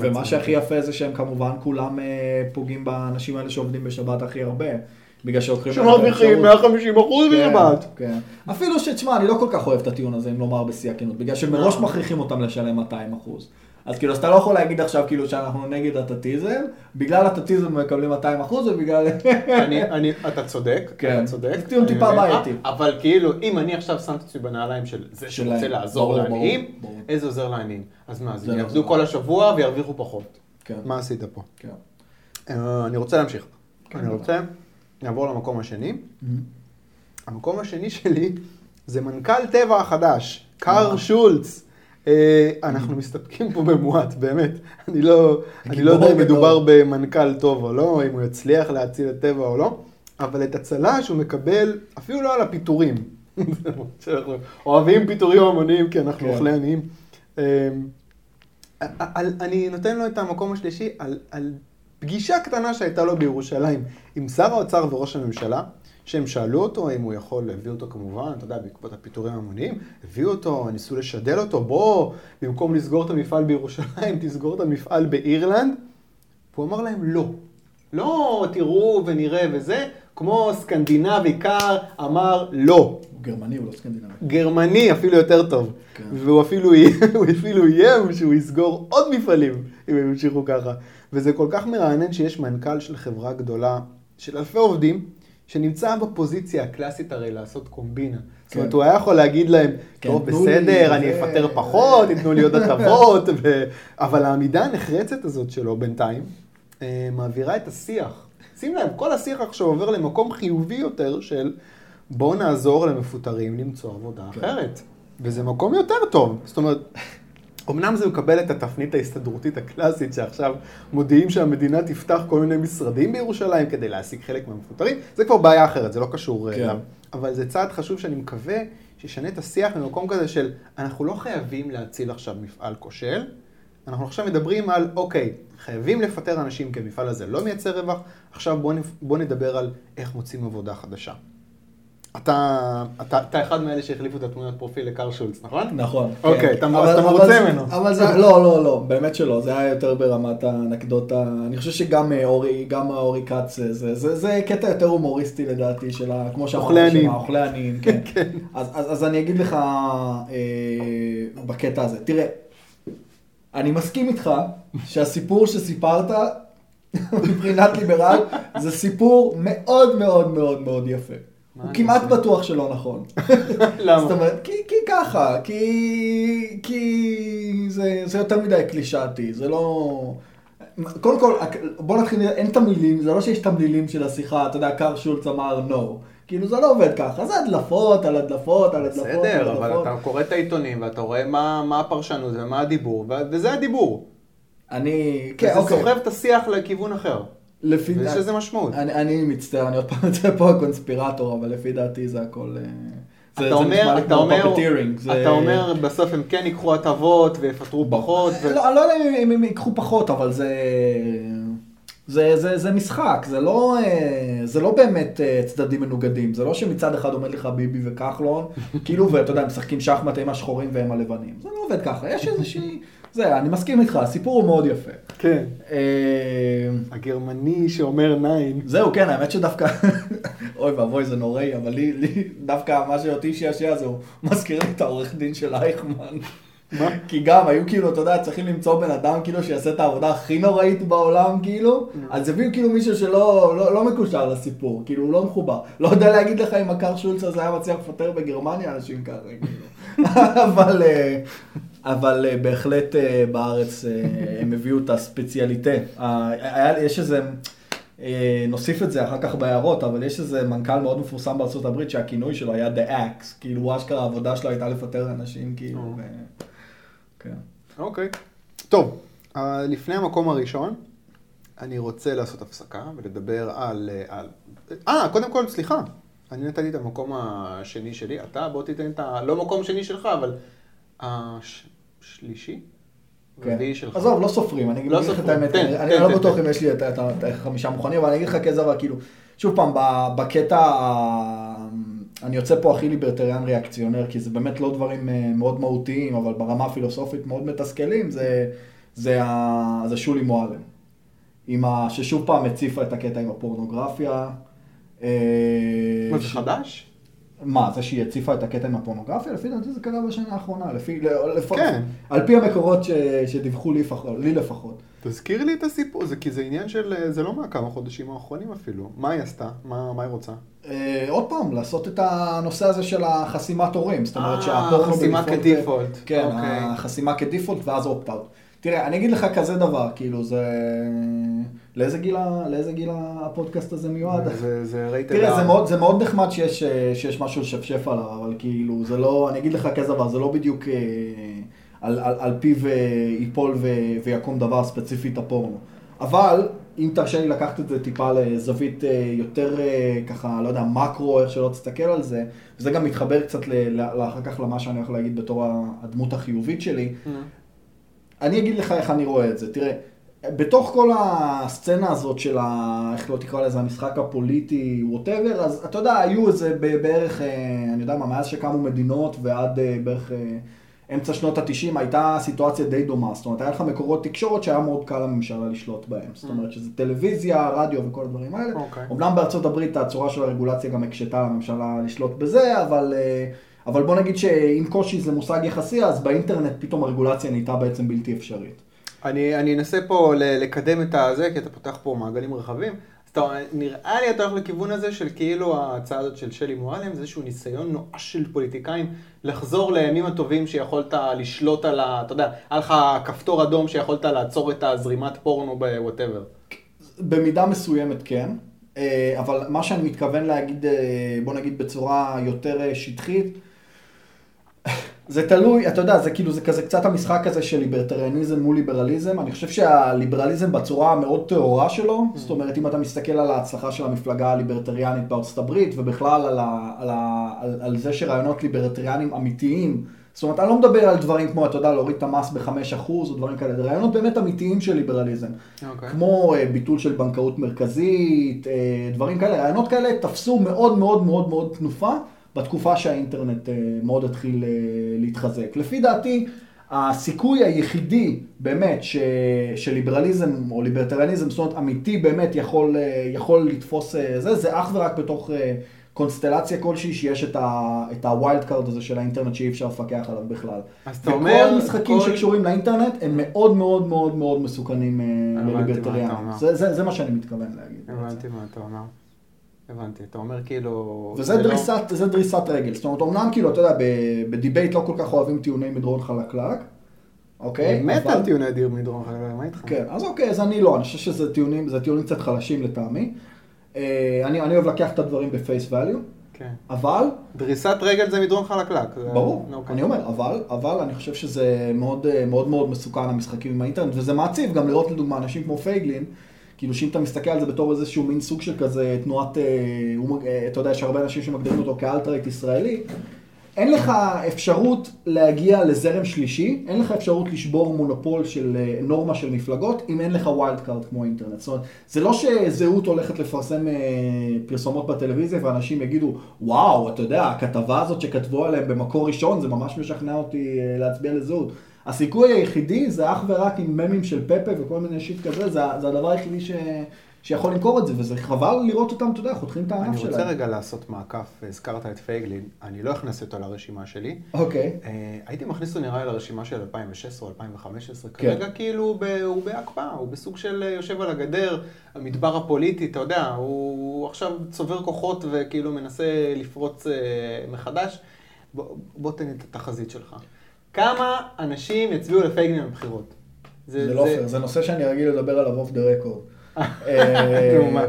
ומה שהכי יפה זה שהם כמובן כולם אה, פוגעים באנשים האלה שעובדים בשבת הכי הרבה. בגלל שלוקחים... שמרוויחים האפשרות. 150 אחוז כן, בשבת. כן. אפילו שתשמע, אני לא כל כך אוהב את הטיעון הזה, אם לומר בשיא הכנות, בגלל שמראש לא. מכריחים אותם לשלם 200 אחוז. אז כאילו, אז אתה לא יכול להגיד עכשיו כאילו שאנחנו נגד הטאטיזם, בגלל הטאטיזם הם מקבלים 200 אחוז ובגלל... אני, אני, אתה צודק, כן. אתה צודק. זה טיעון טיפה. בעייתי. אבל כאילו, אם אני עכשיו שם את עצמי בנעליים של זה. שרוצה לעזור לעניים. איזה עוזר לעניים? אז מה, אז הם לא יעבדו. כל השבוע וירוויחו פחות. כן, מה עשית פה? כן. אה, אני רוצה להמשיך. כן, אני. רוצה לעבור למקום השני. המקום השני שלי זה מנכ"ל טבע החדש, קאר. שולץ. אה, אנחנו מסתפקים פה במועט, באמת. אני לא, אני לא יודע אם. מדובר במנכ"ל טוב או לא, אם הוא יצליח להציל את טבע או לא, אבל את הצל"ש הוא מקבל אפילו לא על הפיטורים. (laughs) אוהבים פיטורים המוניים כי אנחנו כן. אוכלי עניים. על- אני נותן לו את המקום השלישי על, על פגישה קטנה שהייתה לו בירושלים עם שר האוצר וראש הממשלה, שהם שאלו אותו אם הוא יכול, להביא אותו כמובן, אתה יודע, בעקבות הפיטורים ההמוניים, הביאו אותו, ניסו לשדל אותו, בוא, במקום לסגור את המפעל בירושלים, (laughs) תסגור את המפעל באירלנד. והוא אמר להם לא. לא תראו ונראה וזה, כמו סקנדינבי קר אמר לא. הוא גרמני, הוא לא סקנדינבי. גרמני אפילו יותר טוב. כן. והוא אפילו, (laughs) הוא אפילו איים שהוא יסגור עוד מפעלים אם הם ימשיכו ככה. וזה כל כך מרענן שיש מנכ"ל של חברה גדולה של אלפי עובדים, שנמצא בפוזיציה הקלאסית הרי לעשות קומבינה. זאת אומרת, כן. הוא היה יכול להגיד להם, כן, טוב, לי, בסדר, אני זה- אפטר פחות, ייתנו לי עוד הטבות, ו... אבל העמידה הנחרצת הזאת שלו בינתיים, אה, מעבירה את השיח. שים לב, כל השיח עכשיו עובר למקום חיובי יותר של בואו נעזור למפוטרים למצוא עבודה כן. אחרת. וזה מקום יותר טוב. זאת אומרת, אמנם זה מקבל את התפנית ההסתדרותית הקלאסית, שעכשיו מודיעים שהמדינה תפתח כל מיני משרדים בירושלים כדי להעסיק חלק מהמפוטרים, זה כבר בעיה אחרת, זה לא קשור כן. אליו. אבל זה צעד חשוב שאני מקווה שישנה את השיח במקום כזה של, אנחנו לא חייבים להציל עכשיו מפעל כושל, אנחנו עכשיו מדברים על, אוקיי, חייבים לפטר אנשים כי המפעל הזה לא מייצר רווח, עכשיו בוא, נפ... בוא נדבר על איך מוצאים עבודה חדשה. אתה, אתה, אתה אחד מאלה שהחליפו את התמונת פרופיל לקאר שולץ, נכון? נכון. אוקיי, כן. אתה- אבל- אתה מרוצה זה- ממנו. אבל זה, לא, לא, לא, באמת שלא, זה היה יותר ברמת האנקדוטה, אני חושב שגם אה, אורי, גם אורי כץ, אה, זה, זה, זה קטע יותר הומוריסטי לדעתי של ה... כמו שאמרת, אוכלי של. האוכלי עניים, (laughs) כן. כן. אז, אז, אז אני אגיד לך אה, בקטע הזה, תראה, אני מסכים איתך שהסיפור שסיפרת (laughs) מבחינת ליברל זה סיפור מאוד מאוד מאוד מאוד יפה. הוא כמעט? בטוח שלא נכון. (laughs) למה? זאת אומרת, כי, כי ככה, כי, כי זה, זה יותר מדי קלישאתי, זה לא... קודם כל, בוא נתחיל, אין תמלילים, זה לא שיש תמלילים של השיחה, אתה יודע, קאר שולץ אמר no. כאילו זה לא עובד ככה, זה הדלפות על הדלפות על הדלפות בסדר, אבל הדלפות. אתה קורא את העיתונים ואתה רואה מה, מה הפרשנות ומה הדיבור, וזה הדיבור. אני, כן, וזה אוקיי. סוחב את השיח לכיוון אחר. לפי ויש דעת- לזה משמעות. אני, אני מצטער, אני עוד פעם יוצא פה הקונספירטור, אבל לפי דעתי זה הכל... אה, זה, אתה זה אומר, אתה אומר, זה- אתה אומר, בסוף הם כן ייקחו הטבות ויפטרו פחות. ו- לא, אני לא יודע אם הם ייקחו פחות, אבל זה... זה, זה, זה משחק, זה לא, אה, זה לא באמת אה, צדדים מנוגדים, זה לא שמצד אחד עומד לך ביבי וכחלון, (laughs) כאילו, ואתה יודע, משחקים שחמט עם השחורים והם הלבנים, זה לא עובד ככה, יש איזושהי, זה, אני מסכים איתך, הסיפור הוא מאוד יפה. כן. אה, הגרמני שאומר ניין. זהו, כן, האמת שדווקא, (laughs) אוי ואבוי, זה נוראי, אבל לי, לי דווקא מה שאותי שעשע זה, הוא מזכיר לי את העורך דין של אייכמן. מה? כי גם היו כאילו, אתה יודע, צריכים למצוא בן אדם כאילו שיעשה את העבודה הכי נוראית בעולם, כאילו, אז הביאו כאילו מישהו שלא לא, לא מקושר לסיפור, כאילו, הוא לא מחובר. לא יודע להגיד לך אם הקר שולץ הזה היה מצליח לפטר בגרמניה אנשים ככה, כאילו. (laughs) אבל, אה, אבל אה, בהחלט אה, בארץ אה, (laughs) הם הביאו את הספציאליטה. היה, יש איזה... נוסיף את זה אחר כך בהערות, אבל יש איזה מנכ"ל מאוד מפורסם בארצות הברית שהכינוי שלו היה The Axe, כאילו אשכרה העבודה שלו הייתה לפטר אנשים, כאילו. כן. אוקיי. טוב, לפני המקום הראשון, אני רוצה לעשות הפסקה ולדבר על... אה, על- אה, קודם כל, סליחה. אני נתתי את המקום השני שלי, אתה בוא תיתן את ה... לא מקום שני שלך, אבל השלישי? כן. עזוב, לא סופרים, אני אגיד לא לך את סופרים. האמת, תן, אני תן, אני לא תן, בטוח תן. אם יש לי את- החמישה מוכנים, אבל אני אגיד לך כזה, אבל כאילו, שוב פעם, בקטע, ה- אני יוצא פה הכי ליברטריאן ריאקציונר, כי זה באמת לא דברים אה, מאוד מהותיים, אבל ברמה הפילוסופית מאוד מתסכלים, זה- זה ה- זה שולי מועלם. עם ה... ששוב פעם הציפה את הקטע עם הפורנוגרפיה. אה, מה, זה ש- חדש? מה, זה שהיא הציפה את הקטע עם הפורנוגרפיה? לפי דעתי זה קרה בשנה האחרונה, לפי, לפ... כן. על פי המקורות ש... שדיווחו לי, לפחות, לי לפחות. תזכיר לי את הסיפור, זה כי זה עניין של... אה, זה לא מהכמה חודשים האחרונים אפילו. מה היא עשתה? מה מה היא רוצה? אה, עוד פעם, לעשות את הנושא הזה של החסימת הורים, זאת אומרת אה, שהפורנו חסימה בדיפולט- כדיפולט. כן, אוקיי. החסימה כדיפולט ואז אופט-אאוט. תראה, אני אגיד לך כזה דבר, כאילו זה... לאיזה גיל, ה- לאיזה גיל הפודקאסט הזה מיועד? זה- זה רייטד תראה, זה. מאוד, זה מאוד נחמד שיש, אה, שיש משהו לשפשף עליו, אבל כאילו, זה לא, אני אגיד לך כזה דבר, זה לא בדיוק אה, על, על, על פיו אה, ייפול ו, ויקום דבר ספציפית הפורנו. אבל, אם תרשה לי לקחת את זה טיפה לזווית יותר ככה, לא יודע, מקרו, איך שלא תסתכל על זה, וזה גם מתחבר קצת ל, ל, אחר כך למה שאני הולך להגיד בתור הדמות החיובית שלי. נו. אני אגיד לך איך אני רואה את זה. תראה, בתוך כל הסצנה הזאת של ה... איך לא תקרא לזה, המשחק הפוליטי, ווטאבר, אז אתה יודע, היו איזה בערך, אה, אני יודע מה, מאז שקמו מדינות ועד אה, בערך אה, אמצע שנות התשעים, הייתה סיטואציה די דומה. זאת אומרת, היה לך מקורות תקשורת שהיה מאוד קל לממשלה לשלוט בהם. זאת אומרת, שזה טלוויזיה, רדיו וכל הדברים האלה. אוקיי. אמנם בארצות הברית הצורה של הרגולציה גם הקשתה לממשלה לשלוט בזה, אבל, אבל בוא נגיד שאם קושי זה מושג יחסי, אז באינטרנט פתאום הרגולציה נהייתה בעצם בלתי אפשרית. אני, אני אנסה פה לקדם את הזה, כי אתה פותח פה מעגלים רחבים. אז אתה, נראה לי אתה הולך לכיוון הזה של כאילו ההצעה הזאת של שלי מועלם, זה איזשהו ניסיון נואש של פוליטיקאים לחזור לימים הטובים שיכולת לשלוט על ה... אתה יודע, היה לך כפתור אדום שיכולת לעצור את הזרימת פורנו בוואטאבר. במידה מסוימת כן, אה, אבל מה שאני מתכוון להגיד, אה, בוא נגיד בצורה יותר אה, שטחית, זה תלוי, אתה יודע, זה כאילו, זה כזה קצת המשחק הזה של ליברטריאניזם מול ליברליזם. אני חושב שהליברליזם בצורה המאוד טהורה שלו, Mm. זאת אומרת, אם אתה מסתכל על ההצלחה של המפלגה הליברטריאנית בארצות הברית, ובכלל על, ה, על, ה, על, על זה שרעיונות ליברטריאנים אמיתיים, זאת אומרת, אני לא מדבר על דברים כמו, אתה יודע, להוריד את המס ב-5% או דברים כאלה, זה רעיונות באמת אמיתיים של ליברליזם. אוקיי. כמו אה, ביטול של בנקאות מרכזית, אה, דברים כאלה, רעיונות כאלה תפסו מאוד מאוד מאוד מאוד תנופה בתקופה שהאינטרנט אה, מאוד התחיל אה, להתחזק. לפי דעתי, הסיכוי היחידי באמת ש, שליברליזם או ליברטריאניזם, זאת אומרת אמיתי באמת יכול, אה, יכול לתפוס זה, זה אך ורק בתוך קונסטלציה כלשהי שיש את, ה, את ה wild card הזה של האינטרנט שאי אפשר לפקח עליו בכלל. אז אתה אומר, וכל משחקים כל- שקשורים לאינטרנט הם מאוד מאוד מאוד מאוד מסוכנים לליברטריאנים. זה, זה, זה מה שאני מתכוון להגיד. הבנתי מה אתה אומר. הבנתי, אתה אומר כאילו... וזה זה לא- דריסת, זה דריסת רגל. זאת אומרת, אמנם כאילו, אתה יודע, ב debate לא כל כך אוהבים טיעוני מדרון חלקלק, אוקיי? אני מת על טיעוני דיר מדרון חלק, מה איתך? כן, אז אוקיי, אז אני לא, אני חושב שזה טיעונים, זה טיעונים קצת חלשים לטעמי. אה, אני, אני אוהב לקחת את הדברים ב face value, כן. אבל, דריסת רגל זה מדרון חלקלק. זה- ברור, אוקיי. אני אומר, אבל, אבל אני חושב שזה מאוד אה, מאוד מאוד מסוכן המשחקים עם האינטרנט, וזה מעציב גם לראות לדוגמה אנשים כמו פייגלין, כאילו שאם אתה מסתכל על זה בתור איזשהו מין סוג של כזה תנועת, אה, אה, אתה יודע, יש הרבה אנשים שמגדירים אותו כ alt-right ישראלי, אין לך אפשרות להגיע לזרם שלישי, אין לך אפשרות לשבור מונופול של אה, נורמה של מפלגות, אם אין לך wild card כמו אינטרנט. זאת אומרת, זה לא שזהות הולכת לפרסם אה, פרסומות בטלוויזיה ואנשים יגידו, וואו, אתה יודע, הכתבה הזאת שכתבו עליהם במקור ראשון, זה ממש משכנע אותי אה, להצביע לזהות. הסיכוי היחידי זה אך ורק עם ממים של פפה וכל מיני שיט כזה, זה, זה הדבר היחידי ש, שיכול למכור את זה, וזה חבל לראות אותם, אתה יודע, חותכים את הענף אני שלהם. רוצה רגע לעשות מעקף, הזכרת את פייגלין, אני לא אכנס אותו לרשימה שלי. אוקיי. אה, הייתי מכניס אותו נראה לי לרשימה של 2016 או 2015, כן. כרגע כאילו ב- הוא בהקפאה, הוא בסוג של אה, יושב על הגדר, מהמדבר הפוליטי, אתה יודע, הוא עכשיו צובר כוחות וכאילו מנסה לפרוץ אה, מחדש. בוא, בוא תן את התחזית שלך. כמה אנשים יצביעו לפייגלין בבחירות? זה לא פייר, זה נושא שאני רגיל לדבר עליו off the record.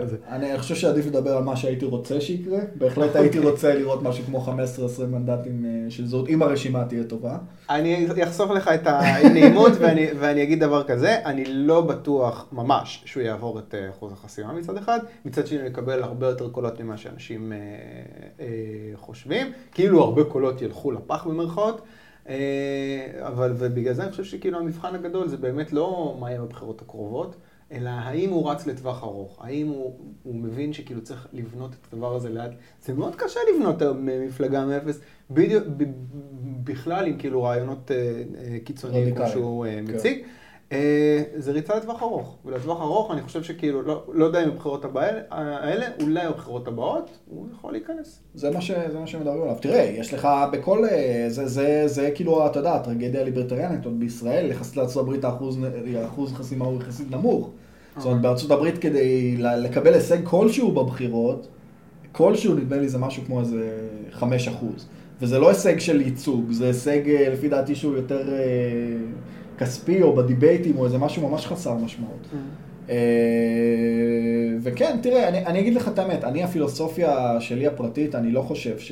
זה? אני חושב שעדיף לדבר על מה שהייתי רוצה שיקרה. בהחלט הייתי רוצה לראות משהו כמו 15-20 מנדטים אה, של זהות, אם הרשימה תהיה טובה. אני אחשוף לך את האנונימיות ואני, ואני אגיד דבר כזה, אני לא בטוח ממש שהוא יעבור את אה, אחוז החסימה מצד אחד, מצד שני יקבל הרבה יותר קולות ממה שאנשים אה, אה, חושבים, כאילו הרבה קולות ילכו לפח במרכאות, אבל ובגלל זה אני חושב שכאילו המבחן הגדול זה באמת לא מה יהיה בבחירות הקרובות, אלא האם הוא רץ לטווח ארוך, האם הוא, הוא מבין שכאילו צריך לבנות את הדבר הזה לאט, זה מאוד קשה לבנות מפלגה מאפס, בדיוק, בכלל עם כאילו רעיונות אה, אה, קיצוניים כמו שהוא אה, כן. מציג. אה, זה ריצה לטווח ארוך, ולטווח ארוך אני חושב שכאילו, לא, לא יודע אם בבחירות הבא- האלה, אולי בבחירות הבאות, הוא יכול להיכנס. זה מה, ש, זה מה שמדברים עליו. תראה, יש לך בכל... אה, זה, זה, זה כאילו, אתה יודע, הטרגדיה הליברטריאנית, עוד בישראל, יחסית לארצות הברית האחוז, האחוז חסימה הוא יחסית נמוך. זאת אומרת, בארצות הברית כדי לקבל הישג כלשהו בבחירות, כלשהו נדמה לי זה משהו כמו איזה 5 אחוז. וזה לא הישג של ייצוג, זה הישג אה, לפי דעתי שהוא יותר אה, כספי או בדיבייטים או איזה משהו ממש חסר משמעות. אה, וכן, תראה, אני, אני אגיד לך את האמת, אני הפילוסופיה שלי הפרטית, אני לא חושב ש,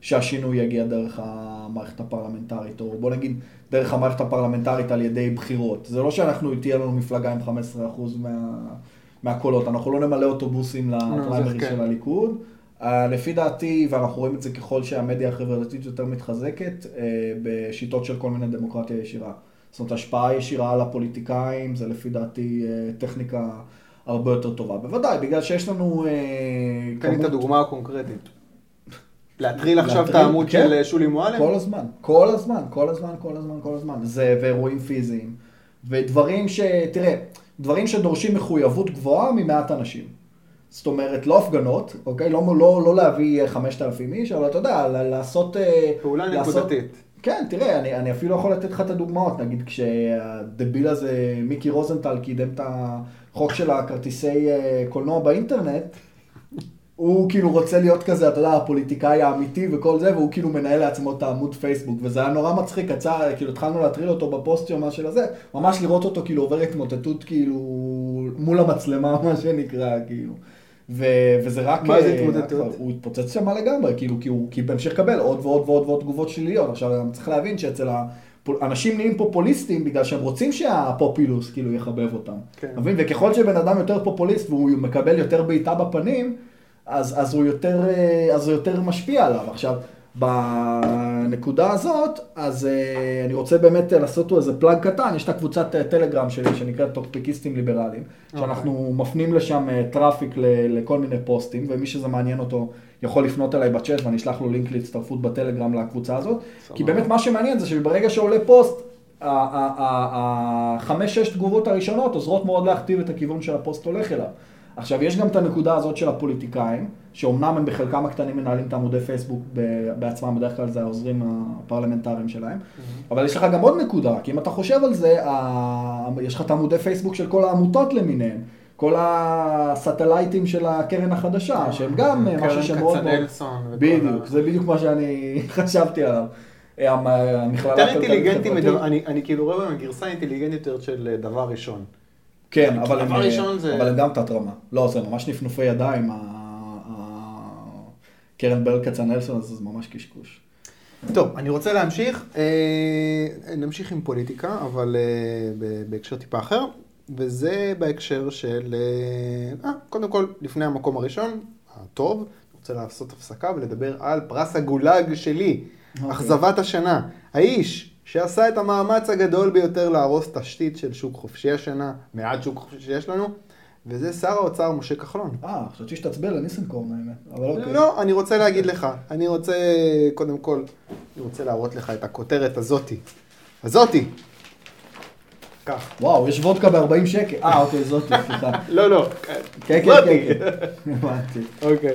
שהשינוי יגיע דרך המערכת הפרלמנטרית, או בוא נגיד דרך המערכת הפרלמנטרית על ידי בחירות. זה לא שאנחנו, תהיה לנו מפלגה עם 15% מה, מהקולות, אנחנו לא נמלא אוטובוסים זה לפריימריז כן. של הליכוד. Uh, לפי דעתי, ואנחנו רואים את זה ככל שהמדיה החברתית יותר מתחזקת, uh, בשיטות של כל מיני דמוקרטיה ישירה. זאת אומרת, השפעה ישירה על הפוליטיקאים, זה לפי דעתי uh, טכניקה הרבה יותר טובה. בוודאי, בגלל שיש לנו... Uh, תן לי את הדוגמה הקונקרטית. להטריל עכשיו את העמוד כן. של אה, שולי מועלם? כל הזמן, כל הזמן, כל הזמן, כל הזמן, כל הזמן. זה ואירועים פיזיים. ודברים ש... תראה, דברים שדורשים מחויבות גבוהה ממעט אנשים. זאת אומרת, לא הפגנות, אוקיי? לא, לא, לא להביא 5,000 איש, אבל אתה יודע, לעשות... אה, פעולה לעשות- נקודתית. כן, תראה, אני, אני אפילו יכול לתת לך את הדוגמאות. נגיד, כשהדביל הזה, מיקי רוזנטל, קידם את החוק של הכרטיסי אה, קולנוע באינטרנט, הוא כאילו רוצה להיות כזה, אתה יודע, הפוליטיקאי האמיתי וכל זה, והוא כאילו מנהל לעצמו את העמוד פייסבוק, וזה היה נורא מצחיק, יצא, כאילו התחלנו להטריל אותו בפוסט יומה של הזה, ממש לראות אותו כאילו עובר התמוטטות כאילו מול המצלמה, (laughs) מה שנקרא, כאילו. ו- וזה רק... מה זה אה, התמוטטות? רק- הוא התפוצץ שם לגמרי, כאילו, כי הוא כי בהמשך לקבל עוד ועוד ועוד ועוד תגובות שליליות. עכשיו, גם צריך להבין שאצל הפול- אנשים נהיים פופוליסטים בגלל שהם רוצים שהפופילוס כאילו יחבב אותם. כן. מבין? וככל שבן אדם יותר פופוליסט והוא מקבל יותר בעיטה בפנים, אז, אז, הוא יותר, אה, אז הוא יותר משפיע עליו. עכשיו, בנקודה הזאת, אז אה, אני רוצה באמת אה, לעשות איזה plug קטן, יש את הקבוצת אה, טלגרם שלי שנקראת טוקבקיסטים ליברליים, שאנחנו מפנים לשם traffic ל- לכל מיני פוסטים, ומי שזה מעניין אותו יכול לפנות אליי בצ'אט ואני אשלח לו לינק להצטרפות בטלגרם לקבוצה הזאת, כי באמת מה שמעניין זה שברגע שעולה פוסט, החמש-שש תגובות הראשונות עוזרות מאוד להכתיב את הכיוון שהפוסט הולך אליו. עכשיו, יש גם את הנקודה הזאת של הפוליטיקאים, שאומנם הם בחלקם הקטנים מנהלים את העמודי פייסבוק בעצמם, בדרך כלל זה העוזרים הפרלמנטריים שלהם, אבל יש לך גם עוד נקודה, כי אם אתה חושב על זה, ה- יש לך את העמודי פייסבוק של כל העמותות למיניהם, כל ה satellites של הקרן החדשה, שהם גם משהו שמאוד קרן. כצנלסון. בדיוק, זה בדיוק מה שאני (laughs) חשבתי עליו. המ- המכללה הכלכלית חברתית. אני כאילו רואה בהם גרסה אינטליגנטית של אה, דבר ראשון. כן, אבל הם, דבר ראשון זה- אבל הם גם תת רמה. לא, זה ממש נפנופי ידיים, קרן ברל כצנלסון הזה זה ממש קשקוש. טוב, אני רוצה להמשיך, אה, נמשיך עם פוליטיקה, אבל אה, ב- בהקשר טיפה אחר, וזה בהקשר של, אה, אה, קודם כל, לפני המקום הראשון, הטוב, אני רוצה לעשות הפסקה ולדבר על פרס הגולג שלי, אוקיי. אכזבת השנה. האיש שעשה את המאמץ הגדול ביותר להרוס תשתית של שוק חופשי השנה, מעט שוק חופשי שיש לנו, וזה שר האוצר משה כחלון. אה, חשבתי שתצביע לניסנקורן האמת, אבל אוקיי. לא, אני רוצה להגיד לך, אני רוצה, קודם כל, אני רוצה להראות לך את הכותרת הזאתי. הזאתי. כך. וואו, יש וודקה ב-40 שקל. אה, אוקיי, זאתי, סליחה. (laughs) לא, לא. כן, כן. כן, כן. הבנתי. אוקיי.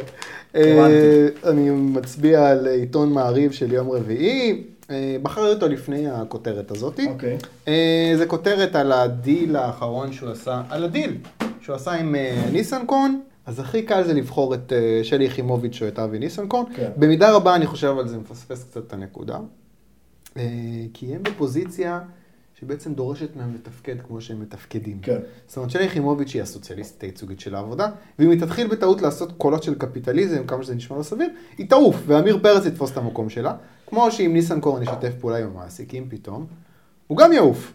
אה, אני מצביע על עיתון מעריב של יום רביעי. אה, בחרתי אותו לפני הכותרת הזאתי. אוקיי. אה, זה כותרת על הדיל האחרון שהוא עשה, על הדיל שהוא עשה עם אה, ניסנקורן. אז הכי קל זה לבחור את שלי יחימוביץ' או את אבי ניסנקורן. כן. במידה רבה אני חושב על זה מפספס קצת את הנקודה. כי הם בפוזיציה שבעצם דורשת מהם לתפקד כמו שהם מתפקדים. כן. זאת אומרת, שלי יחימוביץ' היא הסוציאליסטית הייצוגית של העבודה, ואם היא תתחיל בטעות לעשות קולות של קפיטליזם, כמה שזה נשמע לא סביר, היא תעוף, ועמיר פרץ יתפוס את המקום שלה, כמו שאם ניסנקורן ישתף פעולה עם המעסיקים פתאום, הוא גם יעוף.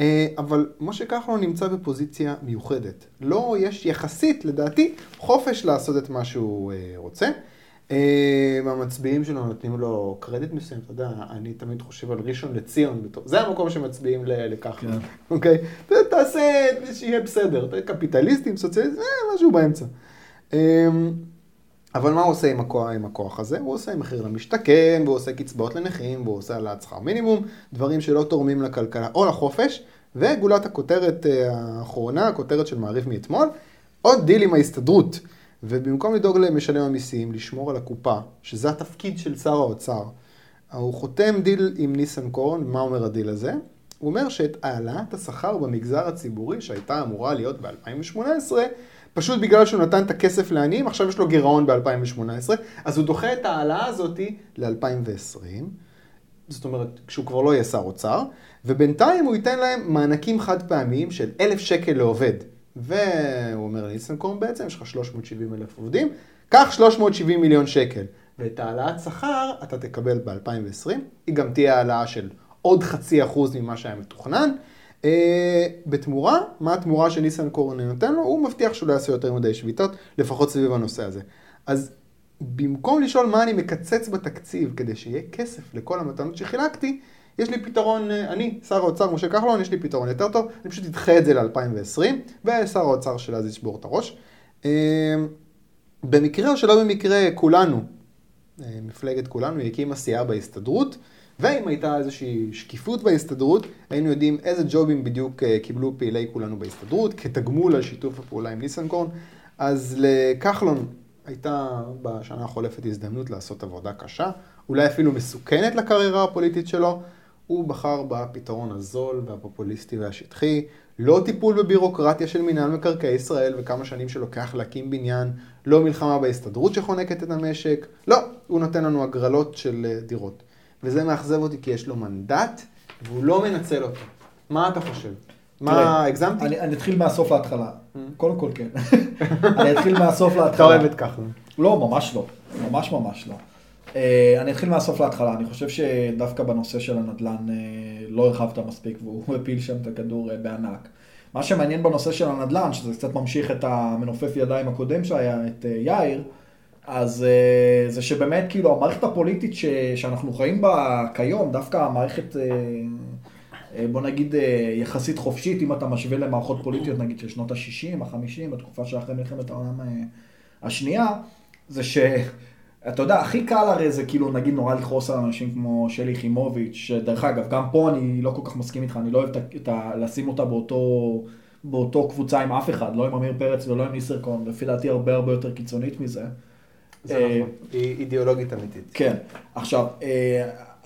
אה, אבל משה כחלון נמצא בפוזיציה מיוחדת. לא, יש יחסית, לדעתי, חופש לעשות את מה שהוא אה, רוצה. אה, המצביעים שלו נותנים לו קרדיט מסוים, אתה יודע, אני תמיד חושב על ראשון לציון, זה המקום שמצביעים לכחלון, כן. אוקיי? תעשה, שיהיה בסדר, קפיטליסטים, סוציאליסטים, משהו באמצע. אבל מה הוא עושה עם הכוח, עם הכוח הזה? הוא עושה מחיר למשתכן, והוא עושה קצבאות לנכים, והוא עושה העלאת שכר מינימום, דברים שלא תורמים לכלכלה או לחופש. וגולת הכותרת אה, האחרונה, הכותרת של מעריב מאתמול, עוד דיל עם ההסתדרות. ובמקום לדאוג למשלם המיסים, לשמור על הקופה, שזה התפקיד של שר האוצר, הוא חותם דיל עם ניסנקורן, מה אומר הדיל הזה? הוא אומר שאת העלאת השכר במגזר הציבורי, שהייתה אמורה להיות ב-2018, פשוט בגלל שהוא נתן את הכסף לעניים, עכשיו יש לו גירעון ב-2018, אז הוא דוחה את ההעלאה הזאתי ל-2020, זאת אומרת, כשהוא כבר לא יהיה שר אוצר, ובינתיים הוא ייתן להם מענקים חד פעמיים של אלף שקל לעובד. והוא אומר לניסנקורן בעצם, יש לך 370 אלף עובדים, קח 370 מיליון שקל. ואת העלאת שכר אתה תקבל ב-2020, היא גם תהיה העלאה של עוד חצי אחוז ממה שהיה מתוכנן. Uh, בתמורה, מה התמורה שניסנקורן נותן לו? הוא מבטיח שהוא לא יעשה יותר מדי שביתות, לפחות סביב הנושא הזה. אז במקום לשאול מה אני מקצץ בתקציב כדי שיהיה כסף לכל המתנות שחילקתי, יש לי פתרון, אה, אני, שר האוצר משה כחלון, יש לי פתרון יותר טוב, אני פשוט אדחה את זה ל-2020, ושר האוצר של אז ישבור את הראש. אה, במקרה או שלא במקרה, כולנו, אה, מפלגת כולנו, היא הקימה סיעה בהסתדרות, ואם הייתה איזושהי שקיפות בהסתדרות, היינו יודעים איזה ג'ובים בדיוק אה, קיבלו פעילי כולנו בהסתדרות, כתגמול על שיתוף הפעולה עם ניסנקורן. אז לכחלון הייתה בשנה החולפת הזדמנות לעשות עבודה קשה, אולי אפילו מסוכנת לקריירה הפוליטית שלו. הוא בחר בפתרון הזול והפופוליסטי והשטחי, לא טיפול בבירוקרטיה של מינהל מקרקעי ישראל וכמה שנים שלוקח להקים בניין, לא מלחמה בהסתדרות שחונקת את המשק, לא, הוא נותן לנו הגרלות של אה, דירות. וזה מאכזב אותי כי יש לו מנדט והוא לא מנצל אותו. מה אתה חושב? מה, הגזמתי? אני, אני אתחיל מהסוף להתחלה. קודם כל כן. (laughs) אני אתחיל מהסוף להתחלה. אתה אוהב את כחלון. לא, ממש לא. ממש ממש לא. Uh, אני אתחיל מהסוף להתחלה. אני חושב שדווקא בנושא של הנדל"ן uh, לא הרחבת מספיק והוא (laughs) הפיל שם את הכדור uh, בענק. מה שמעניין בנושא של הנדל"ן, שזה קצת ממשיך את המנופף ידיים הקודם שהיה, את יאיר, אז uh, זה שבאמת כאילו המערכת הפוליטית ש, שאנחנו חיים בה כיום, דווקא המערכת... Uh, בוא נגיד יחסית חופשית, אם אתה משווה למערכות פוליטיות, נגיד של שנות ה-60, ה-50, בתקופה שאחרי מלחמת העולם השנייה, זה שאתה יודע, הכי קל הרי זה כאילו, נגיד, נורא לכעוס על אנשים כמו שלי יחימוביץ', שדרך אגב, גם פה אני לא כל כך מסכים איתך, אני לא אוהב את ה... לשים אותה באותו... באותו קבוצה עם אף אחד, לא עם עמיר פרץ ולא עם ניסרקון, לפי דעתי הרבה הרבה יותר קיצונית מזה. זה נכון, היא אידיאולוגית אמיתית. כן, עכשיו,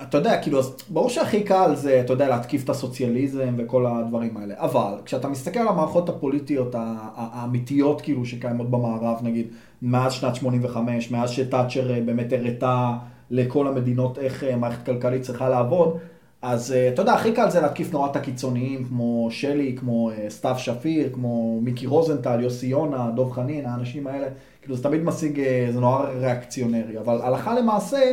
אתה יודע, כאילו, ברור שהכי קל זה, אתה יודע, להתקיף את הסוציאליזם וכל הדברים האלה. אבל, כשאתה מסתכל על המערכות הפוליטיות האמיתיות, כאילו, שקיימות במערב, נגיד, מאז שנת 85, מאז שתאצ'ר אה, באמת הראתה לכל המדינות איך אה, מערכת כלכלית צריכה לעבוד, אז אה, אתה יודע, הכי קל זה להתקיף נורא את הקיצוניים, כמו שלי, כמו סתיו שפיר, כמו מיקי רוזנטל, יוסי יונה, דב חנין, האנשים האלה, כאילו, זה תמיד משיג, זה נורא ריאקציונרי. אבל הלכה למעשה,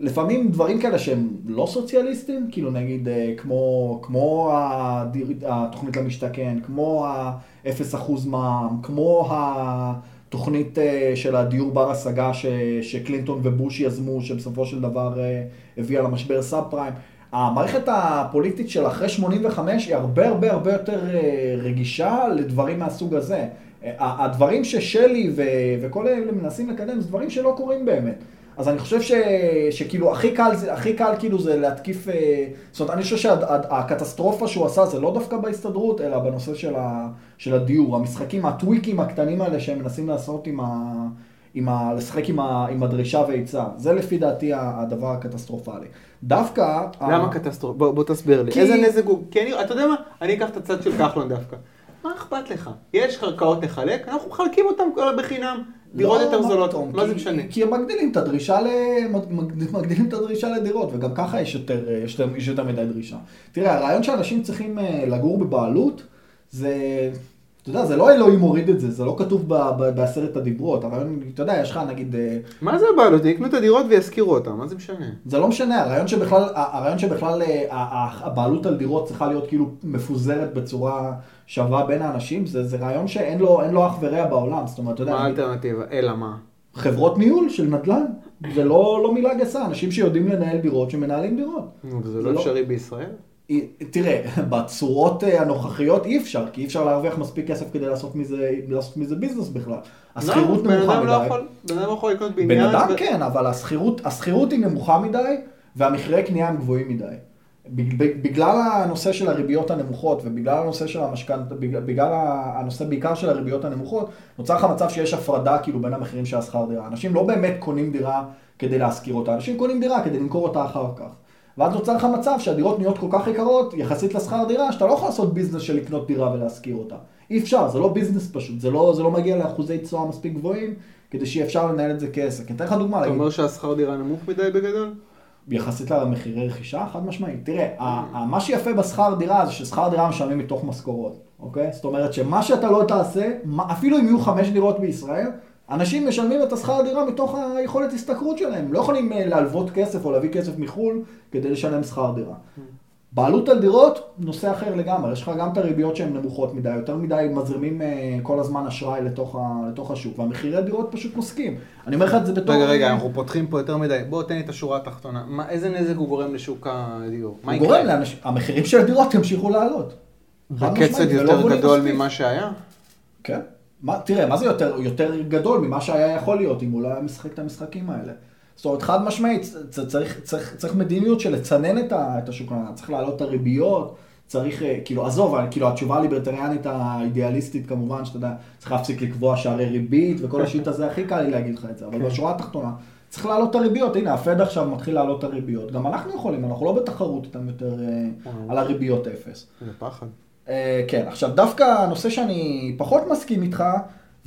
לפעמים דברים כאלה שהם לא סוציאליסטים, כאילו נגיד אה, כמו, כמו הדיר, התוכנית למשתכן, כמו ה-0% מע"מ, כמו התוכנית אה, של הדיור בר השגה ש, שקלינטון ובוש יזמו, שבסופו של דבר אה, הביאה למשבר סאב פריים. המערכת הפוליטית של אחרי 85 היא הרבה הרבה הרבה יותר רגישה לדברים מהסוג הזה. הדברים ששלי וכל אלה מנסים לקדם זה דברים שלא קורים באמת. אז אני חושב ש, שכאילו הכי קל, הכי קל כאילו זה להתקיף, אה, זאת אומרת, אני חושב שהקטסטרופה שהוא עשה זה לא דווקא בהסתדרות, אלא בנושא של, ה, של הדיור. המשחקים, הטוויקים הקטנים האלה שהם מנסים לעשות עם ה... עם ה... לשחק עם, ה, עם הדרישה והיצע. זה לפי דעתי הדבר הקטסטרופלי. דווקא... למה ה... קטסטרופלי? בוא, בוא תסביר לי. כי... איזה נזק הוא... כי אני, אתה יודע מה? אני אקח את הצד של כחלון דווקא. מה אכפת לך? יש קרקעות לחלק, אנחנו מחלקים אותם בחינם. דירות לא, יותר זולות, מה זה משנה? כי הם מגדילים את הדרישה, מגדילים את הדרישה לדירות, וגם ככה יש יותר, יש יותר, יש יותר מדי דרישה. תראה, הרעיון שאנשים צריכים אה, לגור בבעלות, זה, אתה יודע, זה לא אלוהים מוריד את זה, זה לא כתוב בעשרת הדיברות. הרעיון, אתה יודע, יש לך נגיד... אה, מה זה הבעלות? יקנו את הדירות וישכירו אותן, מה זה משנה? זה לא משנה, הרעיון שבכלל, הרעיון שבכלל אה, הבעלות על דירות צריכה להיות כאילו מפוזרת בצורה... שווה בין האנשים, זה, זה רעיון שאין לו, לו אח ורע בעולם, זאת אומרת, אתה יודע... מה האלטרנטיבה? אלא מה? חברות ניהול של נדל"ן, זה לא, לא מילה גסה, אנשים שיודעים לנהל דירות, שמנהלים דירות. וזה לא, לא אפשרי בישראל? תראה, (laughs) בצורות אה, הנוכחיות אי אפשר, כי אי אפשר להרוויח מספיק כסף כדי לעשות מזה, לעשות מזה ביזנס בכלל. השכירות לא, נמוכה לא מדי. בן אדם יכול לקנות בניין. בן אדם ו... כן, אבל השכירות היא נמוכה מדי, והמחירי קנייה הם גבוהים מדי. בגלל הנושא של הריביות הנמוכות ובגלל הנושא של המשכנתא, בגלל הנושא בעיקר של הריביות הנמוכות, נוצר לך מצב שיש הפרדה כאילו בין המחירים של השכר דירה. אנשים לא באמת קונים דירה כדי להשכיר אותה, אנשים קונים דירה כדי למכור אותה אחר כך. ואז נוצר לך מצב שהדירות נהיות כל כך יקרות יחסית לשכר דירה, שאתה לא יכול לעשות ביזנס של לקנות דירה ולהשכיר אותה. אי אפשר, זה לא ביזנס פשוט, זה לא, זה לא מגיע לאחוזי תשואה מספיק גבוהים כדי שיהיה אפשר לנהל את זה כעסק. אני אתן לך דוגמה. אתה אומר שהשכר דירה נמוך מדי בגדול? יחסית למחירי רכישה, חד משמעית. תראה, מה שיפה בשכר דירה זה ששכר דירה משלמים מתוך משכורות, אוקיי? זאת אומרת שמה שאתה לא תעשה, אפילו אם יהיו חמש דירות בישראל, אנשים משלמים את השכר דירה מתוך היכולת השתכרות שלהם. הם לא יכולים אה, להלוות כסף או להביא כסף מחו"ל כדי לשלם שכר דירה. בעלות על דירות, נושא אחר לגמרי, יש לך גם את הריביות שהן נמוכות מדי, יותר מדי מזרימים uh, כל הזמן אשראי לתוך, ה, לתוך השוק, והמחירי דירות פשוט נוסקים. אני אומר לך את זה בתור... רגע, רגע, אנחנו פותחים פה יותר מדי, בוא תן לי את השורה התחתונה. מה, איזה נזק הוא גורם לשוק הדיור? הוא גורם לאנשים, המחירים של הדירות ימשיכו לעלות. בקצב יותר גדול ממה שהיה? כן. מה, תראה, מה זה יותר, יותר גדול ממה שהיה יכול להיות אם הוא לא היה משחק את המשחקים האלה? זאת אומרת, חד משמעית, צריך, צריך, צריך מדיניות של לצנן את, את השוק, צריך להעלות את הריביות, צריך, אה, כאילו, עזוב, כאילו, התשובה הליברטריאנית האידיאליסטית כמובן, שאתה יודע, צריך להפסיק לקבוע שערי ריבית וכל השיט הזה, הכי קל לי להגיד לך את זה, אבל כן. בשורה התחתונה, צריך להעלות את הריביות, הנה, הפד עכשיו מתחיל להעלות את הריביות, גם אנחנו יכולים, אנחנו לא בתחרות איתם יותר אה, על הריביות אפס. זה פחד. אה, כן, עכשיו, דווקא הנושא שאני פחות מסכים איתך,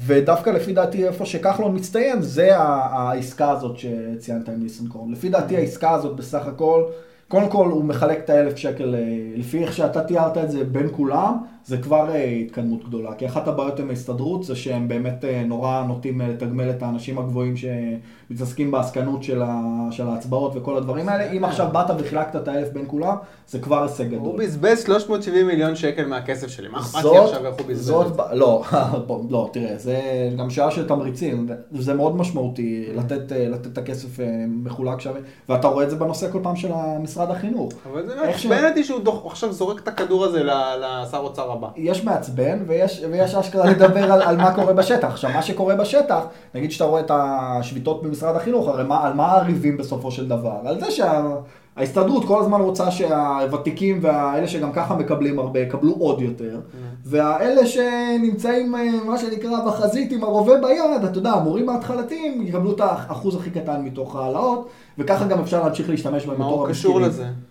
ודווקא לפי דעתי איפה שכחלון מצטיין, זה העסקה הזאת שציינת עם ניסנקורן. לפי דעתי העסקה הזאת בסך הכל, קודם כל הוא מחלק את האלף שקל, אה, לפי איך שאתה תיארת את זה בין כולם, זה כבר אה, התקדמות גדולה. כי אחת הבעיות עם ההסתדרות זה שהם באמת אה, נורא נוטים לתגמל את האנשים הגבוהים שמתעסקים בעסקנות של, ה, של ההצבעות וכל הדברים האלה. אם עכשיו באת וחילקת את האלף בין כולם, זה כבר הישג גדול. הוא בזבז 370 מיליון שקל מהכסף שלי, מה אכפת לי עכשיו איך הוא בזבז את זה? לא, (laughs) לא, תראה, זה גם שעה של תמריצים, זה מאוד משמעותי לתת, לתת את הכסף מחולק שווה, ואתה רואה את זה בנושא כל פעם של משרד החינוך. אבל זה מעצבן אותי שהוא עכשיו זורק את הכדור הזה לשר אוצר הבא. יש מעצבן ויש, ויש אשכרה לדבר על, על מה קורה בשטח. עכשיו, מה שקורה בשטח, נגיד שאתה רואה את השביתות במשרד החינוך, הרי מה, על מה הריבים בסופו של דבר? על זה שההסתדרות כל הזמן רוצה שהוותיקים והאלה שגם ככה מקבלים הרבה, יקבלו עוד יותר, והאלה שנמצאים, מה שנקרא, בחזית עם הרובה ביד, אתה יודע, המורים ההתחלתיים יקבלו את האחוז הכי קטן מתוך ההעלאות, וככה גם אפשר להמשיך להשתמש בהם בתור המשכילים. מה הוא קשור לזה?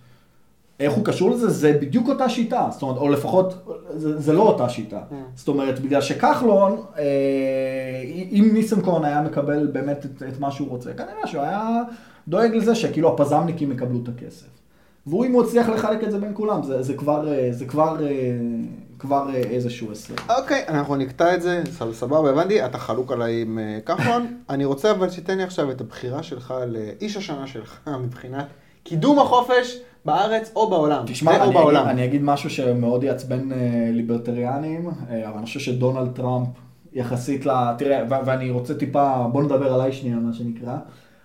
איך הוא קשור לזה? זה בדיוק אותה שיטה, זאת אומרת, או לפחות, זה, זה לא אותה שיטה. Mm. זאת אומרת, בגלל שכחלון, אה, אם ניסנקורן היה מקבל באמת את, את מה שהוא רוצה, כנראה שהוא היה דואג לזה שכאילו הפזמניקים יקבלו את הכסף. והוא, אם הוא הצליח לחלק את זה בין כולם, זה, זה כבר, אה, זה כבר, אה, כבר איזשהו הישג. אוקיי, אנחנו נקטע את זה, סבבה, הבנתי, אתה חלוק עליי עם כחלון. (laughs) אני רוצה אבל שתיתן לי עכשיו את הבחירה שלך לאיש השנה שלך (laughs) מבחינת קידום החופש. בארץ או בעולם. תשמע, אני, בעולם. אגיד, אני אגיד משהו שמאוד יעצבן אה, ליברטריאנים, אה, אבל אני חושב שדונלד טראמפ יחסית ל... תראה, ו- ואני רוצה טיפה, בוא נדבר עליי שנייה, מה שנקרא.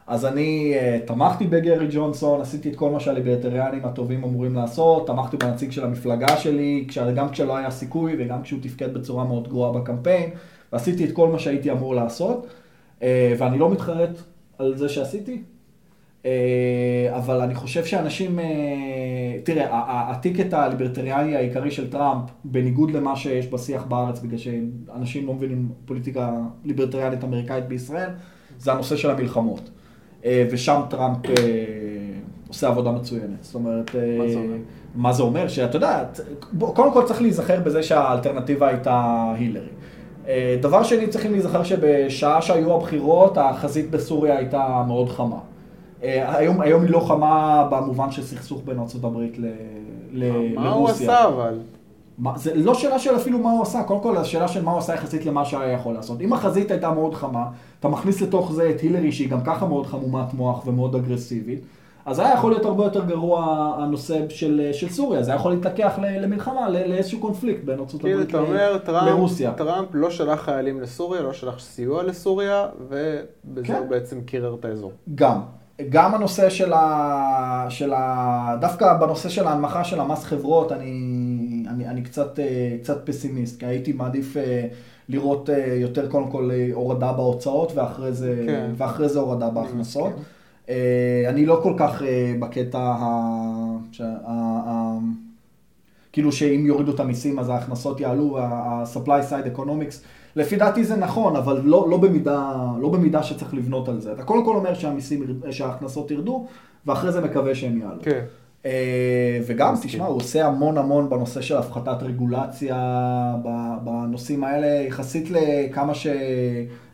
אז אני uh, תמכתי בגרי ג'ונסון, עשיתי את כל מה שהליברטריאנים הטובים אמורים לעשות, תמכתי בנציג של המפלגה שלי, כש, גם כשלא היה סיכוי וגם כשהוא תפקד בצורה מאוד גרועה בקמפיין, ועשיתי את כל מה שהייתי אמור לעשות, uh, ואני לא מתחרט על זה שעשיתי, אה, אבל אני חושב שאנשים, אה, תראה, הטיקט הליברטריאני העיקרי של טראמפ, בניגוד למה שיש בשיח בארץ, בגלל שאנשים לא מבינים פוליטיקה ליברטריאנית אמריקאית בישראל, זה הנושא של המלחמות. אה, ושם טראמפ עושה עבודה מצוינת. זאת אומרת, מה זה אומר? מה זה אומר? שאתה יודע, קודם כל צריך להיזכר בזה שהאלטרנטיבה הייתה הילרי. דבר שני, צריכים להיזכר שבשעה שהיו הבחירות, החזית בסוריה הייתה מאוד חמה. אה, היום, היום היא לא חמה במובן של סכסוך בין ארה"ב לרוסיה. מה הוא עשה אבל? מה, זה לא שאלה של אפילו מה הוא עשה, קודם כל השאלה של מה הוא עשה יחסית למה שהיה יכול לעשות. אם החזית הייתה מאוד חמה, אתה מכניס לתוך זה את הילרי שהיא גם ככה מאוד חמומת מוח ומאוד אגרסיבית, אז היה יכול להיות הרבה יותר גרוע הנושא של, של סוריה, זה היה יכול להתלקח למלחמה, לאיזשהו קונפליקט בין ארצות כאילו, הברית לרוסיה. כאילו אתה אומר, טראמפ לא שלח חיילים לסוריה, לא שלח סיוע לסוריה, ובזה כן. הוא בעצם קירר את האזור. גם. גם הנושא של ה... של ה... דווקא בנושא של ההנמכה של המס חברות, אני, אני, אני קצת, אה, קצת פסימיסט, כי הייתי מעדיף אה, לראות אה, יותר קודם כל הורדה בהוצאות ואחרי זה, כן. ואחרי זה הורדה בהכנסות. כן. אני לא כל כך בקטע ה... ה... ה... כאילו שאם יורידו את המיסים אז ההכנסות יעלו, ה-supply side economics. לפי דעתי זה נכון, אבל לא, לא, במידה, לא במידה שצריך לבנות על זה. אתה קודם כל אומר שהמיסים, שההכנסות ירדו, ואחרי זה מקווה שהם יעלו. כן. אה, וגם, תשמע, הוא עושה המון המון בנושא של הפחתת רגולציה, בנושאים האלה, יחסית לכמה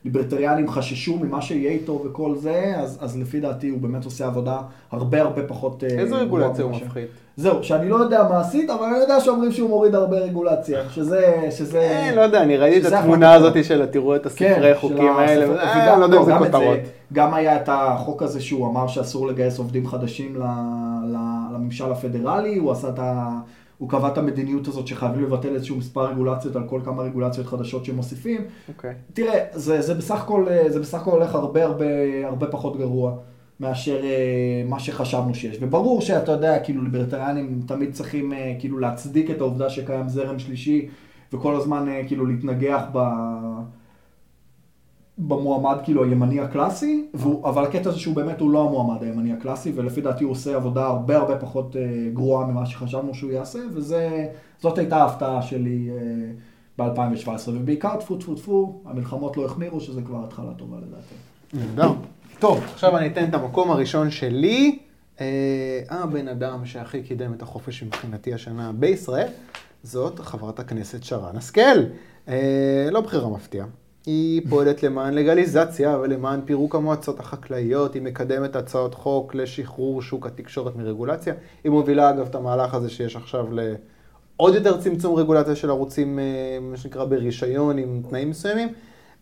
שליברטריאנים חששו ממה שיהיה איתו וכל זה, אז, אז לפי דעתי הוא באמת עושה עבודה הרבה הרבה פחות... אה, איזה רגולציה הוא מפחית? זהו, שאני לא יודע מה עשית, אבל אני יודע שאומרים שהוא מוריד הרבה רגולציה, שזה... שזה... אה, לא יודע, אני ראיתי את התמונה הזאת של תראו את הספרי כן, חוקים האלה, אה, לא יודע אם זה כותרות. גם היה את החוק הזה שהוא אמר שאסור לגייס עובדים חדשים לממשל הפדרלי, הוא עשה את ה... הוא קבע את המדיניות הזאת שחייבים לבטל איזשהו מספר רגולציות על כל כמה רגולציות חדשות שמוסיפים. Okay. אוקיי. תראה, זה, זה, בסך הכל, זה בסך הכל הולך הרבה הרבה הרבה פחות גרוע. מאשר uh, מה שחשבנו שיש. וברור שאתה יודע, כאילו ליברטריאנים תמיד צריכים uh, כאילו להצדיק את העובדה שקיים זרם שלישי, וכל הזמן כאילו להתנגח ב... במועמד כאילו הימני הקלאסי, והוא, אבל הקטע זה שהוא באמת הוא לא המועמד הימני הקלאסי, ולפי דעתי הוא עושה עבודה הרבה הרבה פחות uh, גרועה ממה שחשבנו שהוא יעשה, וזאת הייתה ההפתעה שלי uh, ב-2017, ובעיקר טפו טפו טפו, המלחמות לא החמירו, שזה כבר התחלה טובה לדעתי. נהדר. טוב, עכשיו אני אתן את המקום הראשון שלי. אה, הבן אדם שהכי קידם את החופש מבחינתי השנה בישראל, זאת חברת הכנסת שרן השכל. אה, לא בחירה מפתיעה. היא פועלת למען לגליזציה ולמען פירוק המועצות החקלאיות, היא מקדמת הצעות חוק לשחרור שוק התקשורת מרגולציה. היא מובילה אגב את המהלך הזה שיש עכשיו לעוד יותר צמצום רגולציה של ערוצים, אה, מה שנקרא ברישיון עם תנאים מסוימים.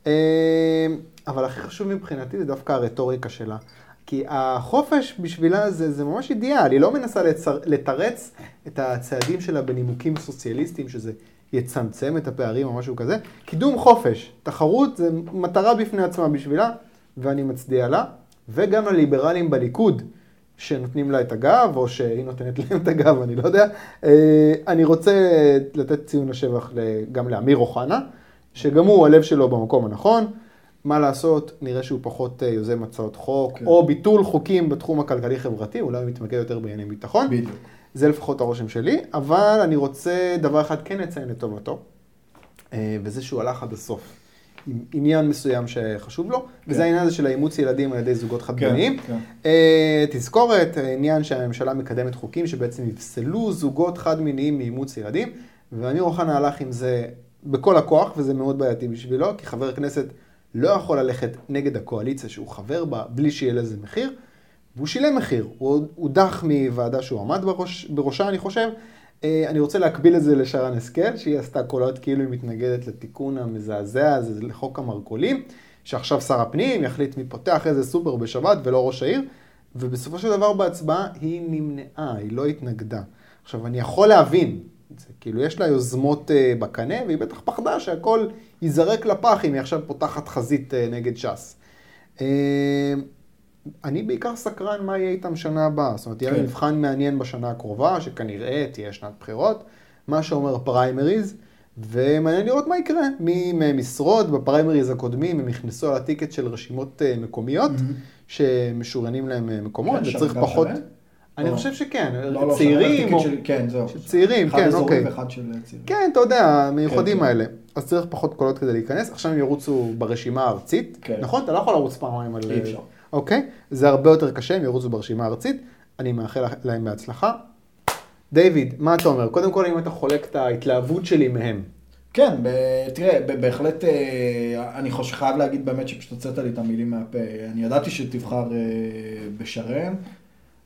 אה, אבל הכי חשוב מבחינתי זה דווקא הרטוריקה שלה. כי החופש בשבילה זה, זה ממש אידיאל, היא לא מנסה לצר, לתרץ את הצעדים שלה בנימוקים סוציאליסטיים, שזה יצמצם את הפערים או משהו כזה. קידום חופש, תחרות זה מטרה בפני עצמה בשבילה, ואני מצדיע לה. וגם לליברלים בליכוד, שנותנים לה את הגב, או שהיא נותנת (laughs) להם את הגב, אני לא יודע. אה, אני רוצה לתת ציון לשבח גם לאמיר אוחנה, שגם הוא, הלב שלו במקום הנכון. מה לעשות, נראה שהוא פחות אה, יוזם הצעות חוק, כן. או ביטול חוקים בתחום הכלכלי-חברתי, אולי הוא מתמקד יותר בענייני ביטחון. בדיוק. זה לפחות הרושם שלי, אבל אני רוצה דבר אחד כן לציין לטובתו, אה, וזה שהוא הלך עד הסוף. עם עניין מסוים שחשוב לו, כן. וזה העניין הזה של האימוץ ילדים על ידי זוגות חד-מיניים. כן, כן. Uh, תזכורת, העניין שהממשלה מקדמת חוקים שבעצם יפסלו זוגות חד-מיניים מאימוץ ילדים, ואמיר אוחנה הלך עם זה בכל הכוח, וזה מאוד בעייתי בשבילו, כי חבר כנסת לא יכול ללכת נגד הקואליציה שהוא חבר בה בלי שיהיה לזה מחיר, והוא שילם מחיר. הוא הודח מוועדה שהוא עמד בראש, בראשה, אני חושב. אה, אני רוצה להקביל את זה לשרן השכל, שהיא עשתה קולות כאילו היא מתנגדת לתיקון המזעזע הזה לחוק המרכולים, שעכשיו שר הפנים יחליט מי פותח איזה סופר בשבת ולא ראש העיר, ובסופו של דבר בהצבעה היא נמנעה, היא לא התנגדה. עכשיו, אני יכול להבין, זה, כאילו יש לה יוזמות uh, בקנה, והיא בטח פחדה שהכל ייזרק לפח אם היא עכשיו פותחת חזית uh, נגד ש"ס. Uh, אני בעיקר סקרן מה יהיה איתם שנה הבאה. זאת אומרת, יהיה כן. מבחן מעניין בשנה הקרובה, שכנראה תהיה שנת בחירות, מה שאומר פריימריז, ומעניין לראות מה יקרה. מי מהם ישרוד, בפריימריז הקודמים הם נכנסו על הטיקט של רשימות מקומיות, mm-hmm. שמשוריינים להם מקומות, וצריך פחות... שווה? אני חושב שכן, לא, לא, צעירים. כן, זהו. צעירים, כן, אוקיי. אחד ואחד של צעירים. כן, אתה יודע, המיוחדים כן, כן. האלה. אז צריך פחות קולות כדי להיכנס. עכשיו הם ירוצו ברשימה הארצית, כן. נכון? אתה לא יכול לרוץ פעמיים על... אי אפשר. אוקיי? זה הרבה יותר קשה, הם ירוצו ברשימה הארצית. אני מאחל להם בהצלחה. דיוויד, מה אתה אומר? קודם כל, אם אתה חולק את ההתלהבות שלי מהם. כן, ב- תראה, ב- בהחלט, אה, אני חושב, חייב להגיד באמת שפשוט הוצאת לי את המילים מהפה. אני ידעתי שתבחר אה, בשרן.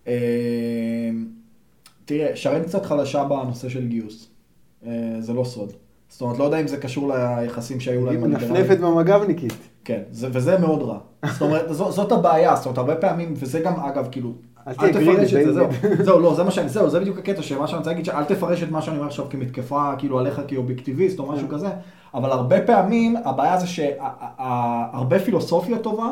אה, תראה, שרן קצת חלשה בנושא של גיוס. זה לא סוד. זאת אומרת, לא יודע אם זה קשור ליחסים שהיו להם. היא מנפנפת במג"בניקית. כן, זה, וזה מאוד רע. זאת אומרת, זאת, זאת הבעיה, זאת אומרת, הרבה פעמים, וזה גם, אגב, כאילו, אל תפרש את זה, זהו, (laughs) זהו, לא, זה מה שאני, זהו, זה בדיוק הקטע שמה שאני רוצה להגיד, שאל תפרש את מה שאני אומר עכשיו כמתקפה, כאילו, עליך כאובייקטיביסט או משהו כן. כזה, אבל הרבה פעמים, הבעיה זה שהרבה פילוסופיה טובה,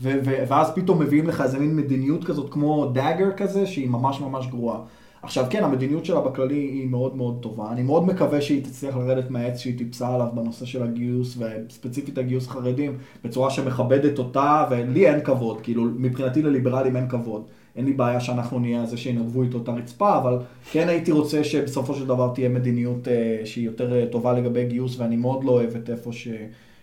ואז פתאום מביאים לך איזה מין מדיניות כזאת כמו דאגר כזה, שהיא ממש ממש גרועה. עכשיו כן, המדיניות שלה בכללי היא מאוד מאוד טובה. אני מאוד מקווה שהיא תצליח לרדת מהעץ שהיא טיפסה עליו בנושא של הגיוס, וספציפית הגיוס חרדים, בצורה שמכבדת אותה, ולי אין כבוד, כאילו מבחינתי לליברלים אין כבוד. אין לי בעיה שאנחנו נהיה זה שינגבו איתו את הרצפה, אבל כן הייתי רוצה שבסופו של דבר תהיה מדיניות אה, שהיא יותר אה, טובה לגבי גיוס, ואני מאוד לא אוהב את איפה ש...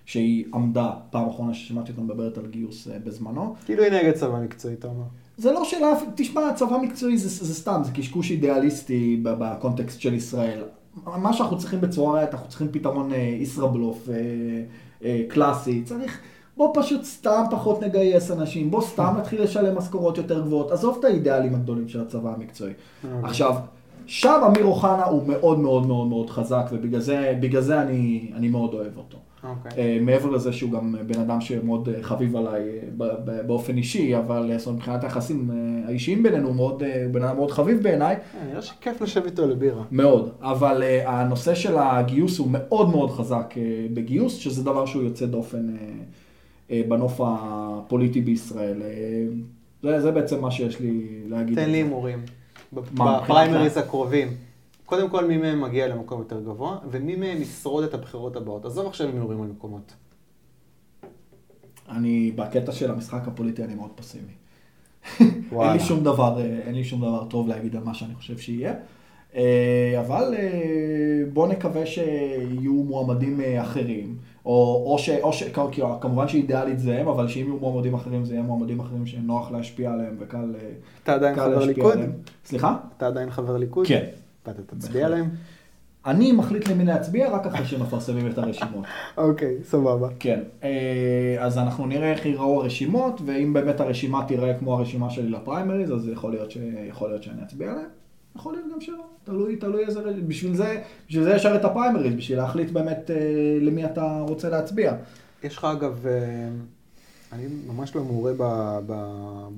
שהיא עמדה, פעם אחרונה ששמעתי אותה מדברת על גיוס uh, בזמנו. כאילו היא נגד צבא מקצועי, אתה אומר. זה לא שאלה, תשמע, צבא מקצועי זה, זה סתם, זה קשקוש אידיאליסטי בקונטקסט של ישראל. מה שאנחנו צריכים בצורה ראית, אנחנו צריכים פתרון uh, ישראבלוף uh, uh, קלאסי. צריך, בוא פשוט סתם פחות נגייס אנשים, בוא סתם נתחיל לשלם משכורות יותר גבוהות. עזוב את האידיאלים הגדולים של הצבא המקצועי. אוקיי. עכשיו, שם אמיר אוחנה הוא מאוד מאוד מאוד מאוד חזק, ובגלל זה, זה אני, אני מאוד אוהב אותו. Okay. אוקיי. אה, מעבר לזה שהוא גם בן אדם שמאוד אה, חביב עליי אה, באופן אישי, אבל זאת אומרת, מבחינת היחסים האישיים בינינו, הוא מאוד, בן אדם מאוד חביב בעיניי. נראה שכיף לשבת איתו לבירה. מאוד, אבל הנושא של הגיוס הוא מאוד מאוד חזק בגיוס, שזה דבר שהוא יוצא דופן בנוף הפוליטי בישראל. זה, זה בעצם מה שיש לי להגיד. תן לי הימורים. בפריימריז הקרובים. קודם כל, מי מהם מגיע למקום יותר גבוה, ומי מהם ישרוד את הבחירות הבאות. עזוב עכשיו אם מדברים על מקומות. אני, בקטע של המשחק הפוליטי, אני מאוד פסימי. אין לי שום דבר, אה, אין לי שום דבר טוב להגיד על מה שאני חושב שיהיה. אה, אבל אה, בואו נקווה שיהיו מועמדים אחרים, או, או, ש, או ש, כמובן שאידיאלית זה הם, אבל שאם יהיו מועמדים אחרים, זה יהיה מועמדים אחרים שנוח להשפיע עליהם וקל להשפיע עליהם. אתה עדיין חבר ליכוד? סליחה? אתה עדיין חבר ליכוד? כן. אתה תצביע עליהם? אני מחליט למי להצביע רק אחרי שמפרסמים את הרשימות. (laughs) אוקיי, סבבה. כן, אה, אז אנחנו נראה איך ייראו הרשימות, ואם באמת הרשימה תיראה כמו הרשימה שלי לפריימריז, אז יכול להיות, ש... יכול להיות שאני אצביע עליהם. יכול להיות גם שלא, תלוי, תלוי איזה, בשביל זה, בשביל זה ישר את הפריימריז, בשביל להחליט באמת אה, למי אתה רוצה להצביע. יש לך אגב, אה, אני ממש לא מעורה ב... ב...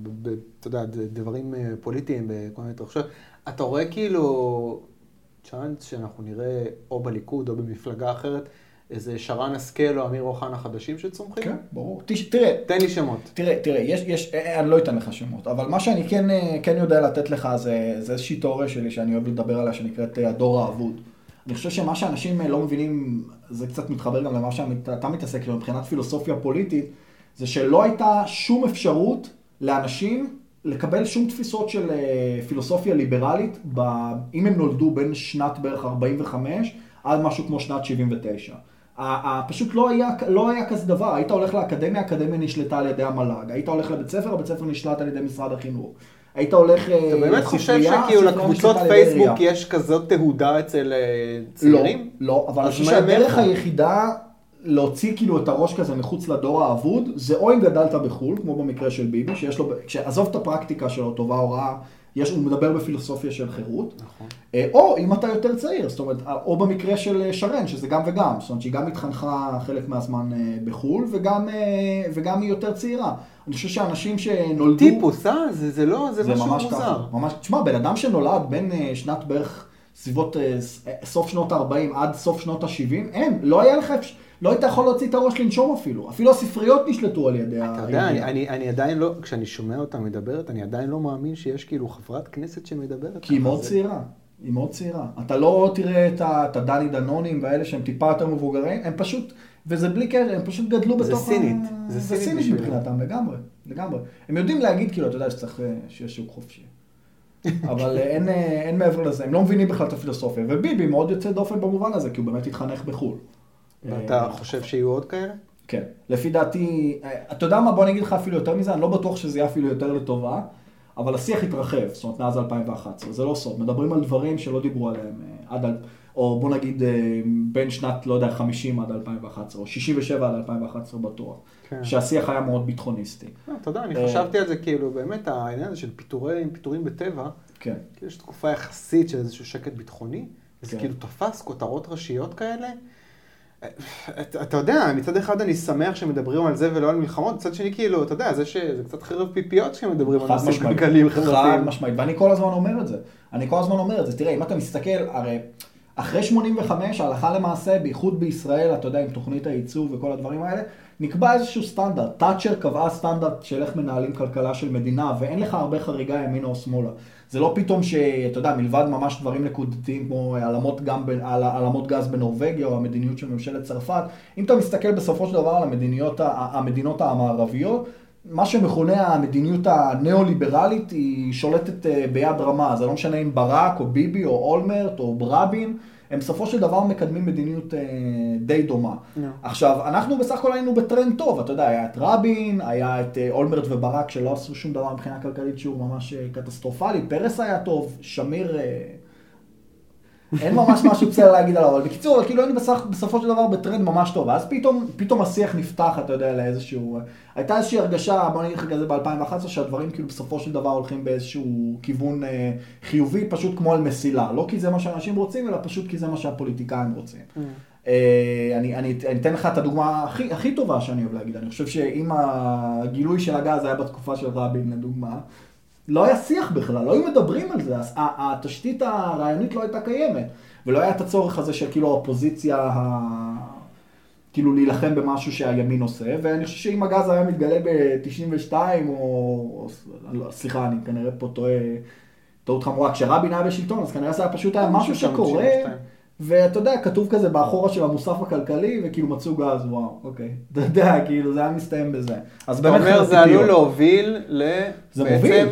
ב... ב... אתה יודע, דברים פוליטיים בכל מיני התרחשויות. אתה רואה כאילו צ'אנס שאנחנו נראה או בליכוד או במפלגה אחרת, איזה שרן השכל או אמיר אוחנה חדשים שצומחים? כן, ברור. תש- תראה, תן לי שמות. תראה, תראה, יש, יש, אה, אני לא אתן לך שמות, אבל מה שאני כן, אה, כן יודע לתת לך זה, זה איזושהי תיאוריה שלי שאני אוהב לדבר עליה, שנקראת אה, הדור האבוד. אני חושב שמה שאנשים אה, לא מבינים, זה קצת מתחבר גם למה שאתה מתעסק מבחינת פילוסופיה פוליטית, זה שלא הייתה שום אפשרות לאנשים לקבל שום תפיסות של אה, פילוסופיה ליברלית, ב, אם הם נולדו בין שנת בערך 45 עד משהו כמו שנת 79. ה- ה- פשוט לא היה, לא היה כזה דבר, היית הולך לאקדמיה, האקדמיה נשלטה על ידי המל"ג, היית הולך לבית ספר, הבית ספר נשלט על ידי משרד החינוך. היית הולך אתה באמת חושב שכאילו לקבוצות פייסבוק. יש כזאת תהודה אצל אה, לא, צעירים? לא, אבל אני חושב שהדרך? היחידה להוציא כאילו את הראש כזה מחוץ לדור האבוד, זה או אם גדלת בחו"ל, כמו במקרה של ביבי, שיש לו, שעזוב את הפרקטיקה שלו, טובה או רעה, יש, הוא מדבר בפילוסופיה של חירות, נכון. אה, או אם אתה יותר צעיר, זאת אומרת, או במקרה של אה, שרן, שזה גם וגם, זאת אומרת שהיא גם התחנכה חלק מהזמן אה, בחו"ל, וגם, אה, וגם היא יותר צעירה. אני חושב שאנשים שנולדו... טיפוס, אה? זה זה לא, זה זה משהו ממש מוזר. ככה. ממש, תשמע, בן אדם שנולד בין אה, שנת בערך סביבות אה, אה, סוף שנות ה-40 עד סוף שנות ה-70, אין, לא היה לך, אפש- לא היית יכול להוציא את הראש לנשום אפילו. אפילו הספריות נשלטו על ידי אתה יודע, אני. אני, אני עדיין לא, כשאני שומע אותה מדברת, אני עדיין לא מאמין שיש כאילו חברת כנסת שמדברת. כי היא. מאוד זה- צעירה. היא מאוד צעירה. אתה לא תראה את ה- את הדני דנונים והאלה שהם טיפה יותר מבוגרים, הם פשוט, וזה בלי קשר, הם פשוט גדלו זה בתוך סינית. ה... זה זה סינית. מבחינתם, לגמרי, לגמרי. הם יודעים להגיד, כאילו, אתה יודע שצריך, אה, שיהיה שוק חופשי. אבל אה, אין, אה, אין מעבר לזה, הם לא מבינים בכלל את הפילוסופיה. וביבי מאוד יוצא דופן במובן הזה, כי הוא באמת התחנך בחו"ל. ואתה אה, חושב שיהיו עוד כאלה? כן. לפי דעתי, אה, אתה יודע מה, בוא אני אגיד לך אפילו יותר מזה, אני לא בטוח שזה יהיה אפילו יותר לטובה, אבל השיח התרחב, זאת אומרת, מאז 2011, זה לא סוד. מדברים על דברים שלא דיברו עליהם אה, עד, או בוא נגיד אה, בין שנת, לא יודע, 50 עד 2011, או 67 עד 2011 בטוח. כן. שהשיח היה מאוד ביטחוניסטי. לא, אתה יודע, אני אה, חשבתי על זה כאילו, באמת העניין הזה של פיטורים, פיטורים בטבע, כן. כאילו יש תקופה יחסית של איזשהו שקט ביטחוני, וזה כן. כאילו תפס כותרות ראשיות כאלה. אתה אתה יודע, מצד אחד אני שמח שמדברים על זה ולא על מלחמות, מצד שני כאילו, אתה יודע, זה שזה קצת חרב פיפיות כשמדברים על חד נושאים כלכליים חד חברתיים. משמעית, ואני כל הזמן אומר את זה. אני כל הזמן אומר את זה. תראה, אם אתה מסתכל, הרי אחרי 85, הלכה למעשה, בייחוד בישראל, אתה יודע, עם תוכנית הייצוב וכל הדברים האלה, נקבע איזשהו סטנדרט. תאצ'ר קבעה סטנדרט של איך מנהלים כלכלה של מדינה, ואין לך הרבה חריגה ימינה או שמאלה. זה לא פתאום שאתה יודע, מלבד ממש דברים נקודתיים כמו העלמות, גם ב, העל- העלמות גז בנורבגיה או המדיניות של ממשלת צרפת, אם אתה מסתכל בסופו של דבר על המדיניות, המדינות המערביות, מה שמכונה המדיניות הניאו-ליברלית היא שולטת אה, ביד רמה, זה לא משנה אם ברק או ביבי או אולמרט או רבין, הם בסופו של דבר מקדמים מדיניות אה, די דומה. נו. עכשיו, אנחנו בסך הכל היינו בטרנד טוב, אתה יודע, היה את רבין, היה את אה, אולמרט וברק שלא עשו שום דבר מבחינה כלכלית שהוא ממש אה, קטסטרופלי, פרס היה טוב, שמיר... אה, אין ממש (laughs) משהו בסדר להגיד עליו, אבל בקיצור, כאילו היינו בסך, בסופו של דבר בטרנד ממש טוב, ואז פתאום, פתאום השיח נפתח, אתה יודע, לאיזשהו... הייתה איזושהי הרגשה, בוא נגיד לך כזה ב-2011, שהדברים כאילו בסופו של דבר הולכים באיזשהו כיוון אה, חיובי, פשוט כמו על מסילה. לא כי זה מה שאנשים רוצים, אלא פשוט כי זה מה שהפוליטיקאים רוצים. אה, אני, אני, אני אתן לך את הדוגמה הכי, הכי טובה שאני אוהב להגיד. אני חושב שאם הגילוי של הגז היה בתקופה של רבין, לדוגמה, לא היה שיח בכלל, לא היו מדברים על זה, התשתית הרעיונית לא הייתה קיימת, ולא היה את הצורך הזה של כאילו האופוזיציה, ה... כאילו להילחם במשהו שהימין עושה, ואני חושב שאם הגז היה מתגלה ב-92, או, לא, סליחה, אני כנראה פה טועה, טעות חמורה, כשרבין היה בשלטון, אז כנראה זה היה פשוט היה משהו שקורה, 1992. ואתה יודע, כתוב כזה באחורה של המוסף הכלכלי, וכאילו מצאו גז, וואו, אוקיי. (laughs) אתה יודע, כאילו, זה היה מסתיים בזה. אז אתה באמת אומר חרב זה עלול. להוביל ל... זה מוביל.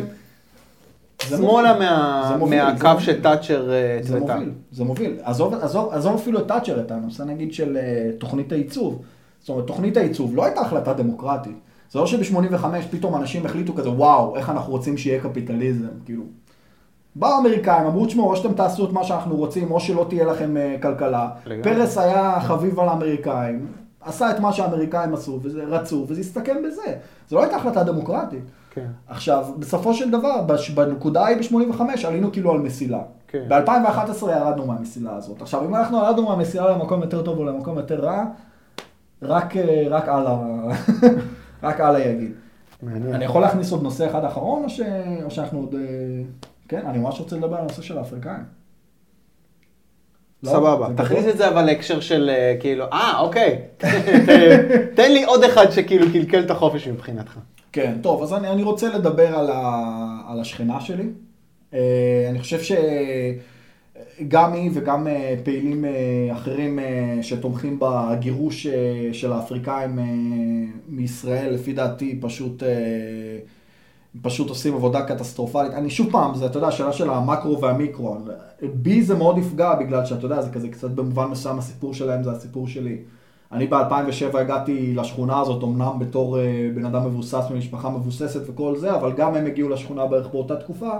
שמאלה. מה- מהקו. שתאצ'ר אה, זה התוותה. מוביל, זה מוביל. עזוב אפילו את תאצ'ר, את הנושא נגיד של אה, תוכנית העיצוב. זאת אומרת, תוכנית העיצוב לא הייתה החלטה דמוקרטית. זה לא שב-85 פתאום אנשים החליטו כזה, וואו, איך אנחנו רוצים שיהיה קפיטליזם, כאילו. באו האמריקאים, אמרו, תשמעו, או שאתם תעשו את מה שאנחנו רוצים, או שלא תהיה לכם אה, כלכלה. לגמרי. פרס היה חביב על האמריקאים, עשה את מה שהאמריקאים עשו, וזה, רצו, וזה הסתכם בזה. זו לא הייתה החלטה דמוקרטית. כן. עכשיו, בסופו של דבר, בש- בנקודה ההיא ב-85 עלינו כאילו על מסילה. כן. ב-2011 ירדנו מהמסילה הזאת. עכשיו, אם אנחנו ירדנו מהמסילה למקום יותר טוב או למקום יותר רע, רק, אה, רק אללה, (laughs) רק אללה יגיד. מעניין. אני יכול להכניס עוד נושא אחד אחרון, או, ש... או שאנחנו עוד... אה, כן, אני ממש רוצה לדבר על הנושא של האפריקאים. לא? סבבה, זה תכניס? את זה אבל להקשר של אה, כאילו, אה, אוקיי. (laughs) תן לי עוד אחד שכאילו קלקל את החופש מבחינתך. כן, טוב, אז אני, אני רוצה לדבר על, ה, על השכנה שלי. אה, אני חושב שגם היא וגם אה, פעילים אה, אחרים שתומכים בגירוש של האפריקאים מישראל, לפי דעתי פשוט, פשוט עושים עבודה קטסטרופלית. אני שוב פעם, זה, אתה יודע, השאלה של המקרו והמיקרו. בי זה מאוד יפגע בגלל שאתה יודע, זה כזה קצת במובן מסוים הסיפור שלהם זה הסיפור שלי. אני ב-2007 הגעתי לשכונה הזאת, אמנם בתור אה, בן אדם מבוסס ממשפחה מבוססת וכל זה, אבל גם הם הגיעו לשכונה בערך באותה תקופה,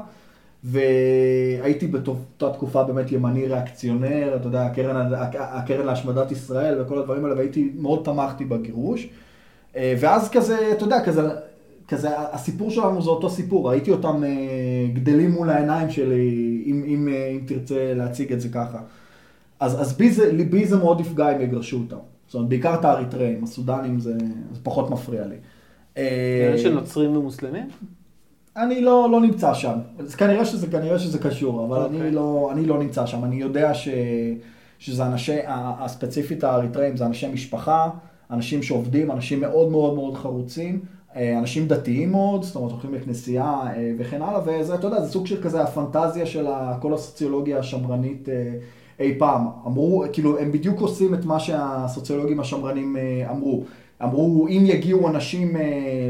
והייתי באותה תקופה באמת ימני ריאקציונר, אתה יודע, הקרן, הקרן להשמדת ישראל וכל הדברים האלה, והייתי, מאוד תמכתי בגירוש. אה, ואז כזה, אתה יודע, כזה, כזה, הסיפור שלנו זה אותו סיפור, ראיתי אותם אה, גדלים מול העיניים שלי, אם, אם, אם תרצה להציג את זה ככה. אז, אז בי, זה, בי זה מאוד יפגע אם יגרשו אותם. זאת אומרת, בעיקר את האריתראים, הסודנים זה, זה פחות מפריע לי. אה, עניין של נוצרים ומוסלמים? אני לא, לא נמצא שם. אז כנראה שזה, כנראה שזה קשור, אבל אוקיי. אני, לא, אני לא נמצא שם. אני יודע ש, שזה אנשי, הספציפית האריתראים זה אנשי משפחה, אנשים שעובדים, אנשים מאוד מאוד מאוד חרוצים, אה, אנשים דתיים מאוד, זאת אומרת, הולכים לכנסייה אה, וכן הלאה, וזה, אתה יודע, זה סוג של כזה הפנטזיה של כל הסוציולוגיה השמרנית אה, אי פעם. אמרו, כאילו, הם בדיוק עושים את מה שהסוציולוגים השמרנים אה, אמרו. אמרו, אם יגיעו אנשים אה,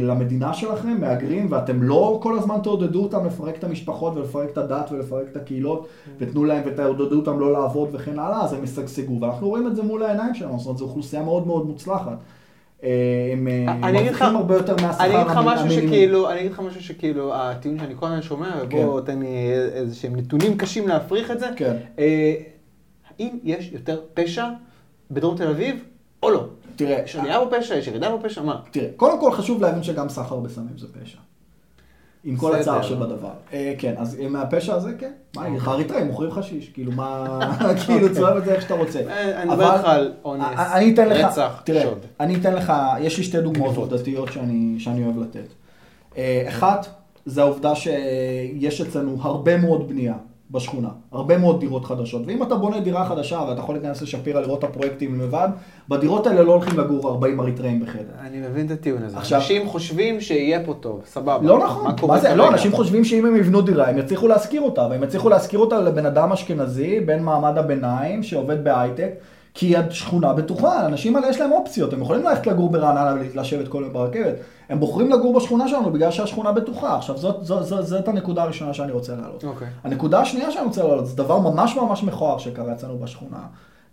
למדינה שלכם, מהגרים, ואתם לא כל הזמן תעודדו אותם לפרק את המשפחות ולפרק את הדת ולפרק את הקהילות, ותנו להם ותעודדו אותם לא לעבוד וכן הלאה, אז הם ישגשגו. ואנחנו רואים את זה מול העיניים שלנו, זאת אומרת, זו אוכלוסייה מאוד מאוד מוצלחת. אה, הם מרוויחים הרבה יותר מהשכר המינימום. אני אגיד לך משהו שכאילו, הטיעון שאני כל הזמן שומע, ובוא תן לי איזה שהם נתונים קשים להפריך את זה. כן. אה, האם יש יותר פשע בדרום תל אביב, או לא? תראה, יש עלייה בפשע, יש ירידה בפשע, מה? תראה, קודם כל חשוב להבין שגם סחר בסמים זה פשע. עם כל. הצער שבדבר. אה, כן, אז עם הפשע הזה, כן. מה, אני לך אריתראים, מוכרים חשיש. כאילו, מה, (laughs) כאילו, צורם את זה איך שאתה רוצה. אה, אני מדבר אבל- איתך על אונס, אה, לך, רצח, תראה, שוד. אני אתן לך, יש לי שתי דוגמאות. עובדתיות שאני, שאני אוהב לתת. אה, אחת, זה העובדה שיש אצלנו הרבה מאוד בנייה בשכונה, הרבה מאוד דירות חדשות, ואם אתה בונה דירה חדשה ואתה יכול להיכנס לשפירא לראות את הפרויקטים לבד, בדירות האלה לא הולכים לגור 40 אריתראים בחדר. אני מבין את הטיעון הזה. עכשיו- אנשים חושבים שיהיה פה טוב, סבבה. לא נכון, מה מה זה? לא, אנשים חושבים שאם הם יבנו דירה, הם יצליחו להשכיר אותה, והם יצליחו להשכיר אותה לבן אדם אשכנזי, בן מעמד הביניים, שעובד בהייטק, כי השכונה בטוחה, האנשים האלה יש להם אופציות, הם יכולים ללכת לגור ברעננה ולשבת כל יום ברכבת, הם בוחרים לגור בשכונה שלנו בגלל שהשכונה בטוחה. עכשיו, זאת, זאת, זאת, זאת הנקודה הראשונה שאני רוצה להעלות. אוקיי. הנקודה השנייה שאני רוצה להעלות, זה דבר ממש ממש מכוער שקרה אצלנו בשכונה.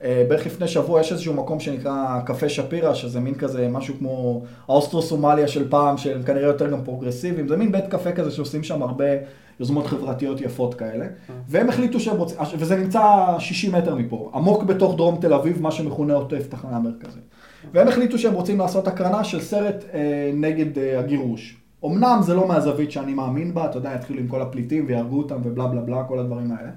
אה, בערך לפני שבוע יש איזשהו מקום שנקרא קפה שפירא, שזה מין כזה משהו כמו האוסטרו-סומליה של פעם, שהם כנראה יותר גם פרוגרסיביים, זה מין בית קפה כזה שעושים שם הרבה יוזמות חברתיות יפות כאלה, והם החליטו שהם רוצים, וזה נמצא 60 מטר מפה, עמוק בתוך דרום תל אביב, מה שמכונה עוטף תחנה מרכזית. והם החליטו שהם רוצים לעשות הקרנה של סרט אה, נגד אה, הגירוש. אמנם זה לא מהזווית שאני מאמין בה, אתה יודע, יתחילו עם כל הפליטים ויהרגו אותם ובלה בלה בלה, כל הדברים האלה.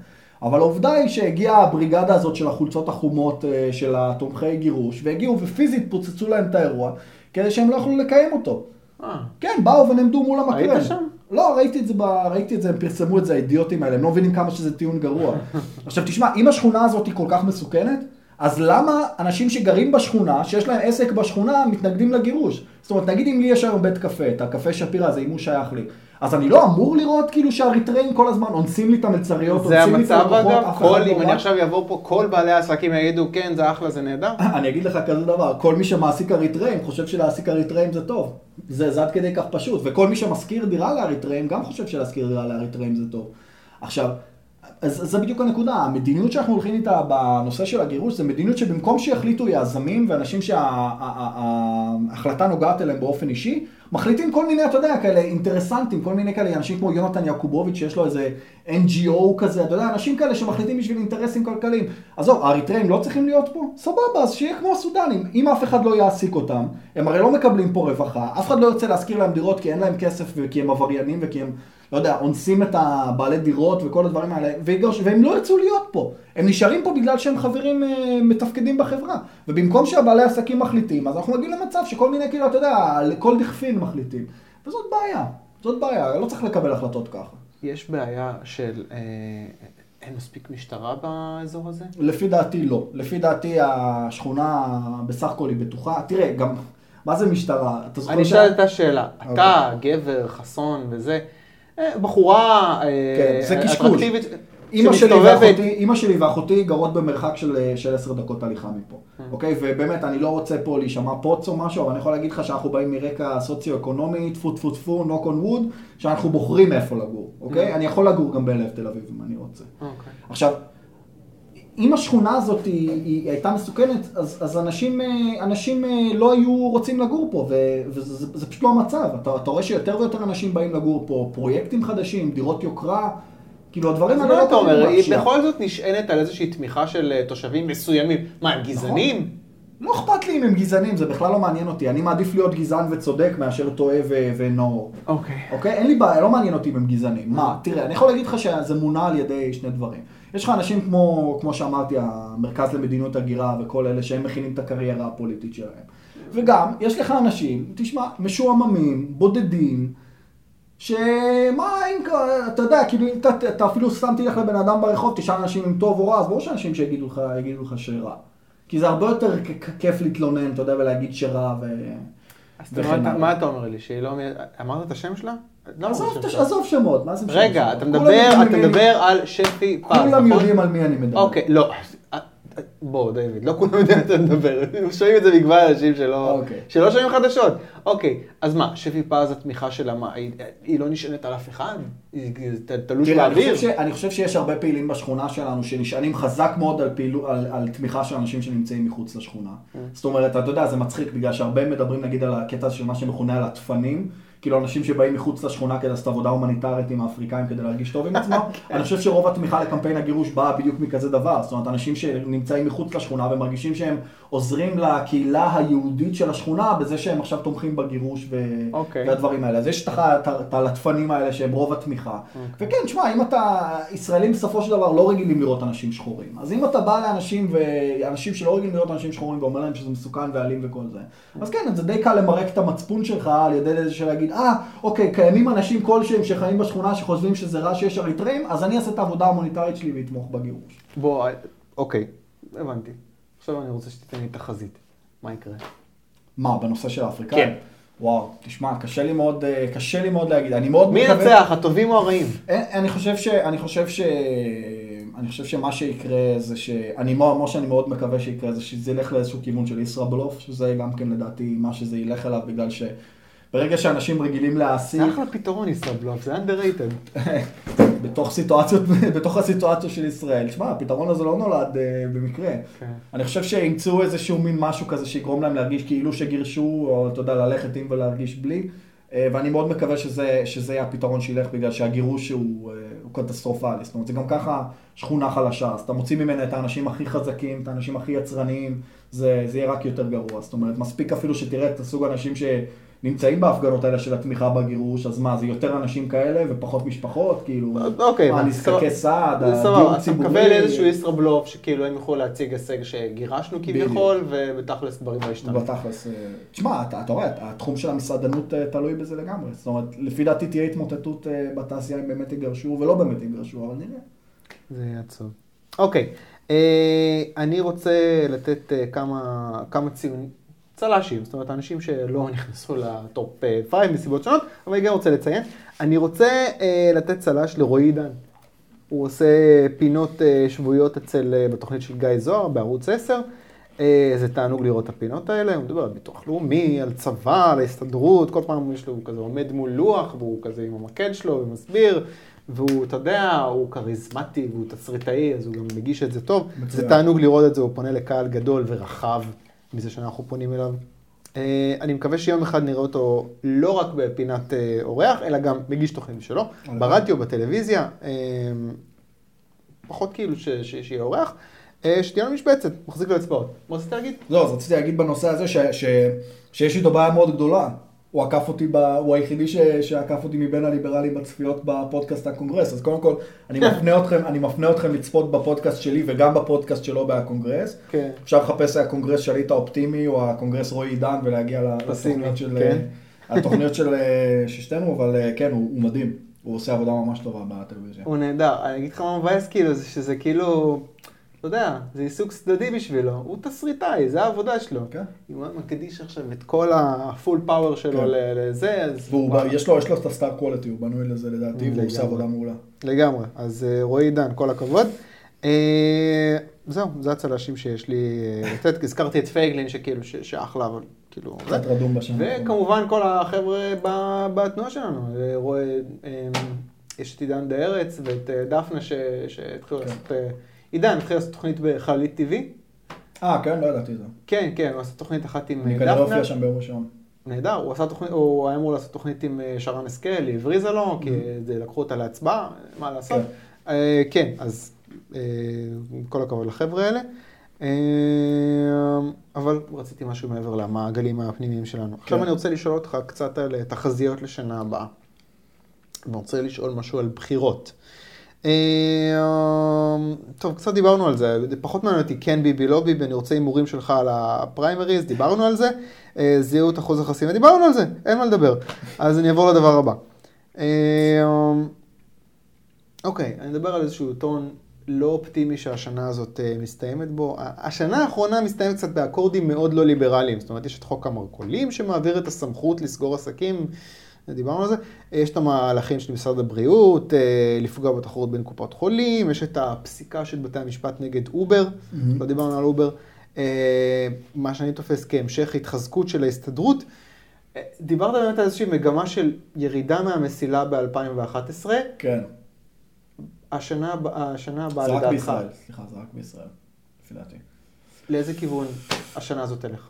אבל העובדה היא שהגיעה הבריגדה הזאת של החולצות החומות אה, של התומכי גירוש, והגיעו ופיזית פוצצו להם את האירוע, כדי שהם לא יכלו לקיים אותו. אה, כן, באו ונעמדו מול המקרן. היית שם? לא, ראיתי את זה, ב... ראיתי את זה, הם פרסמו את זה, האידיוטים האלה, הם לא מבינים כמה שזה טיעון גרוע. (laughs) עכשיו תשמע, אם השכונה הזאת היא כל כך מסוכנת, אז למה אנשים שגרים בשכונה, שיש להם עסק בשכונה, מתנגדים לגירוש? זאת אומרת, נגיד אם לי יש היום בית קפה, את הקפה שפירא הזה, אם הוא שייך לי, אז אני לא אמור לראות כאילו שהאריתראים כל הזמן אונסים לי את המלצריות, זה אונסים לי את המצב הלקוחות, אגב, אף אחד כל, לא אם אני. עכשיו יבוא פה, כל בעלי העסקים יגידו, כן, זה אחלה, זה נהדר. (laughs) אני אגיד לך כזה דבר, כל מי שמעסיק אריתראים חושב שלהעסיק אריתראים זה טוב. זה, זה עד כדי כך פשוט. וכל מי שמשכיר דירה לאריתראים גם חושב שלהשכיר דירה לאריתראים זה טוב. עכשיו, אז אז זה בדיוק הנקודה, המדיניות שאנחנו הולכים איתה בנושא של הגירוש, זה מדיניות שבמקום שיחליטו יזמים ואנשים שההחלטה נוגעת אליהם באופן אישי, מחליטים כל מיני, אתה יודע, כאלה אינטרסנטים, כל מיני כאלה אנשים כמו יונתן יעקובוביץ' שיש לו איזה NGO כזה, אתה יודע, אנשים כאלה שמחליטים בשביל אינטרסים כלכליים. עזוב, האריתראים לא צריכים להיות פה? סבבה, אז שיהיה כמו הסודנים. אם אף אחד לא יעסיק אותם, הם הרי לא מקבלים פה רווחה, אף אחד לא ירצה להשכיר להם דירות כי אין להם כסף וכי הם עבריינים וכי הם, לא יודע, אונסים את הבעלי דירות וכל הדברים האלה, ויגרש, והם לא ירצו להיות פה. הם נשארים פה בגלל שהם חברים אה, מתפקדים בחברה. ובמקום שהבעלי עסקים מחליטים, אז אנחנו מגיעים למצב שכל מיני, כאילו, אתה יודע, כל דכפין מחליטים. וזאת בעיה. זאת בעיה, לא צריך לקבל החלטות ככה. יש בעיה של... אה, אין מספיק משטרה באזור הזה? לפי דעתי לא. לפי דעתי השכונה בסך הכל היא בטוחה. תראה, גם, מה זה משטרה? אתה זוכר אני ש- אשאל את השאלה. אוקיי. אתה, גבר, חסון וזה, בחורה אה, כן, זה. אטרקטיבית, אמא שלי, ואחותי, אמא שלי ואחותי גרות במרחק של, אה, של עשר דקות הליכה מפה, אה. אוקיי? ובאמת, אני לא רוצה פה להישמע פוץ או משהו, אבל אני יכול להגיד לך שאנחנו באים מרקע סוציו-אקונומי, טפו טפו טפו, נוק און ווד, שאנחנו בוחרים איפה לגור, אוקיי? אני יכול לגור גם בלב תל אביב אם אני רוצה. אוקיי. עכשיו, אם השכונה הזאת היא, היא הייתה מסוכנת, אז, אז אנשים, אה, אנשים אה, לא היו רוצים לגור פה, ו- וזה זה, זה פשוט לא המצב. אתה, אתה רואה שיותר ויותר אנשים באים לגור פה, פרויקטים חדשים, דירות יוקרה, כאילו הדברים האלה לא אתה אומר, היא. בכל זאת נשענת על איזושהי תמיכה של אה, תושבים מסוימים. מה, הם גזענים? לא אכפת לי אם הם גזענים, זה בכלל לא מעניין אותי. אני מעדיף להיות גזען וצודק מאשר טועה ו- ונאור. אוקיי. אוקיי? אין לי בעיה, לא מעניין אותי אם הם גזענים. מה, תראה, אני יכול להגיד לך שזה מונע על ידי שני דברים. יש לך אנשים כמו, כמו שאמרתי, המרכז למדיניות הגירה וכל אלה שהם מכינים את הקריירה הפוליטית שלהם. וגם, יש לך אנשים, תשמע, משועממים, בודדים, שמה אם, אתה יודע, כאילו אם אתה, אתה אפילו סתם תלך לבן אדם ברחוב, תשאל אנשים אם טוב או רע, אז ברור שאנשים שיגידו לך, יגידו לך שרע. כי זה הרבה יותר כיף להתלונן, אתה יודע, ולהגיד שרע ו... אז מה אתה- אומר לי, שהיא לא... אמרת את השם שלה? לא עזוב, תש- שלה. עזוב שמות, מה זה משנה? רגע? אתה מדבר, אתה מדבר על שפי פז, נכון? כולם יודעים על מי אני מדבר. אוקיי, לא. בוא, דיוויד, לא כולם יודעים על אתה מדבר. שומעים את זה מגוון אנשים שלא אוקיי. שלא שומעים חדשות. אוקיי, אז מה, שפי פז, התמיכה שלה, מה, היא- לא נשענת על אף אחד? היא תלוש באוויר? אני חושב שיש הרבה פעילים בשכונה שלנו שנשענים חזק מאוד על, תמיכה של אנשים שנמצאים מחוץ לשכונה. Mm. זאת אומרת, אתה יודע, זה מצחיק בגלל שהרבה מדברים נגיד על הקטע של מה שמכונה על הטפנים. כאילו אנשים שבאים מחוץ לשכונה כדי לעשות עבודה הומניטרית עם האפריקאים כדי להרגיש טוב עם עצמם. (laughs) אני חושב שרוב התמיכה לקמפיין הגירוש באה בדיוק מכזה דבר. זאת אומרת, אנשים שנמצאים מחוץ לשכונה ומרגישים שהם עוזרים לקהילה היהודית של השכונה בזה שהם עכשיו תומכים בגירוש ו... אוקיי. והדברים האלה. אז יש את הלטפנים האלה שהם רוב התמיכה. אוקיי. וכן, תשמע, אם אתה, ישראלים בסופו של דבר לא רגילים לראות אנשים שחורים. אז אם אתה בא לאנשים, ואנשים שלא רגילים לראות אנשים שחורים ואומר להם שזה מסוכן ואלים וכל זה, אז כן, זה די קל למרק את המצפון שלך על ידי זה של להגיד, אה, אוקיי, קיימים אנשים כלשהם שחיים בשכונה שחושבים שזה רע שיש אריתראים, אז אני אעשה את העבודה ההומניטרית שלי ואתמוך בגירוש. בוא, אוקיי, הבנתי. עכשיו אני רוצה שתיתן לי תחזית. מה יקרה? מה, בנושא של האפריקאים? כן. וואו, תשמע, קשה לי מאוד, אה, קשה לי מאוד להגיד. אני מאוד מי מקווה- ינצח, הטובים או הרעים? אני חושב ש... אני חושב ש... אני חושב שמה שיקרה זה ש... אני מה שאני מאוד מקווה שיקרה זה שזה ילך לאיזשהו כיוון של ישראבלוף, שזה גם כן לדעתי מה שזה ילך אליו, בגלל שברגע שאנשים רגילים להעסיק, אחלה פתרון ישראבלוף, זה underrated. (laughs) בתוך סיטואציות, בתוך הסיטואציה של ישראל, תשמע, הפתרון הזה לא נולד uh, במקרה. כן. אני חושב שימצאו איזשהו מין משהו כזה שיגרום להם להרגיש כאילו שגירשו, או אתה יודע, ללכת עם ולהרגיש בלי. אה, ואני מאוד מקווה שזה, שזה יהיה הפתרון שילך, בגלל שהגירוש הוא, אה, הוא קטסטרופלי. זאת אומרת, זה גם ככה שכונה חלשה, אז אתה מוציא ממנה את האנשים הכי חזקים, את האנשים הכי יצרניים, זה, זה יהיה רק יותר גרוע. זאת אומרת, מספיק אפילו שתראה את הסוג האנשים שנמצאים בהפגנות האלה של התמיכה בגירוש, אז מה, זה יותר אנשים כאלה ופחות משפחות? כאילו, אוקיי, מה, נזקקי סעד, הדיור סבבה, אתה הציבורי? מקבל איזשהו ישראבלוף, שכאילו הם יוכלו להציג הישג שגירשנו כביכול, ובתכלס דברים לא ישתנו. בתכלס, אה, תשמע, אתה, אתה רואה, התחום של המסעדנות אה, תלוי בזה לגמרי. זאת אומרת, לפי דעתי תהיה התמוטטות אה, בתעשייה אם באמת יגרשו, ולא באמת יגרשו, אבל נראה. זה יהיה עצוב. אוקיי, אה, אני רוצה לתת אה, כמה, כמה ציונים, צל"שים, זאת אומרת, אנשים שלא נכנסו לטופ 5 מסיבות שונות, אבל אני גם רוצה לציין. אני רוצה אה, לתת צל"ש לרועי עידן. הוא עושה פינות אה, שבועיות אצל, אה, בתוכנית של גיא זוהר בערוץ 10. אה, זה תענוג לראות את הפינות האלה, הוא מדבר על ביטוח לאומי, על צבא, על ההסתדרות, כל פעם יש לו, הוא כזה עומד מול לוח, והוא כזה עם המקל שלו ומסביר, והוא, אתה יודע, הוא כריזמטי והוא תסריטאי, אז הוא גם מגיש את זה טוב. מצוין. זה תענוג לראות את זה, הוא פונה לקהל גדול ורחב מזה שאנחנו פונים אליו. אה, אני מקווה שיום אחד נראה אותו לא רק בפינת אה, אורח, אלא גם מגיש תוכנית משלו, הלוואי. ברדיו, בטלוויזיה, אה, פחות כאילו שיהיה אורח. אה, שתהיה לו משבצת, מחזיק לו אצבעות. מה רצית להגיד? לא, אז רציתי להגיד בנושא הזה ש, ש, שיש איתו בעיה מאוד גדולה. הוא עקף אותי, ב, הוא היחידי ש, שעקף אותי מבין הליברלים בצפיות בפודקאסט הקונגרס. אז קודם כל, אני מפנה אתכם, אני מפנה אתכם לצפות בפודקאסט שלי וגם בפודקאסט שלו בהקונגרס. כן. אפשר לחפש הקונגרס שליטא האופטימי או הקונגרס רועי עידן ולהגיע לתוכניות של, כן. התוכניות של אה, של שתינו, אבל אה, כן, הוא, הוא מדהים. הוא עושה עבודה ממש טובה בטלוויזיה. הוא נהדר. אני אגיד לך מה מבאס כאילו, זה שזה כאילו, אתה יודע, זה עיסוק צדדי בשבילו. הוא תסריטאי, זה העבודה שלו. כן. אם הוא מקדיש עכשיו את כל הפול פאוור שלו כן. לזה, אז... והוא, וואו. ב- יש לו, יש לו את הסטאר קוולטי, הוא בנוי לזה לדעתי, והוא עושה. עבודה מעולה. לגמרי. אז אה, רועי עידן, כל הכבוד. אה, זהו, זה הצל"שים שיש לי אה, לתת. הזכרתי את פייגלין, שכאילו, ש- שאחלה, אבל כאילו... קצת רדום בשנה. וכמובן כל החבר'ה ב- בתנועה שלנו, אה, רואה, אה, יש את עידן דה ארץ ואת דפנה שהתחילו כן. לעשות, אה, עידן התחיל לעשות תוכנית בחללית TV. אה, כן, לא ידעתי את זה. כן, כן, הוא עשה תוכנית אחת עם אני אה, כנראה דפנה. אופיע שם ביום ראשון. נהדר, הוא עשה תוכנית, הוא היה אמור לעשות תוכנית עם אה, שרן השכל, היא הבריזה לו, כי זה- לקחו אותה להצבעה, מה לעשות. כן. אה, כן, אז כל הכבוד לחבר'ה האלה. אבל רציתי משהו מעבר למעגלים הפנימיים שלנו. עכשיו אני רוצה לשאול אותך קצת על תחזיות לשנה הבאה. אני רוצה לשאול משהו על בחירות. אה, טוב, קצת דיברנו על זה, פחות מעניין אותי כן ביבי, לא ביבי, אני רוצה הימורים שלך על הפריימריז, דיברנו על זה. אה, זהות אחוז החסימה, דיברנו על זה, אין מה לדבר. אז אני אעבור לדבר הבא. אה, אוקיי, אני אדבר על איזשהו טון לא אופטימי שהשנה הזאת אה, מסתיימת בו. השנה האחרונה מסתיימת קצת באקורדים מאוד לא ליברליים. זאת אומרת, יש את חוק המרכולים שמעביר את הסמכות לסגור עסקים, דיברנו על זה. יש את המהלכים של משרד הבריאות, אה, לפגוע בתחרות בין קופות חולים, יש את הפסיקה של בתי המשפט נגד אובר, לא דיברנו על אובר. אה, מה שאני תופס כהמשך התחזקות של ההסתדרות. אה, דיברת באמת על איזושהי מגמה של ירידה מהמסילה ב-2011. כן. השנה, השנה הבאה זה רק לדעתך, בישראל. סליחה, זה רק בישראל. לפי דעתי. לאיזה כיוון השנה הזאת תלך?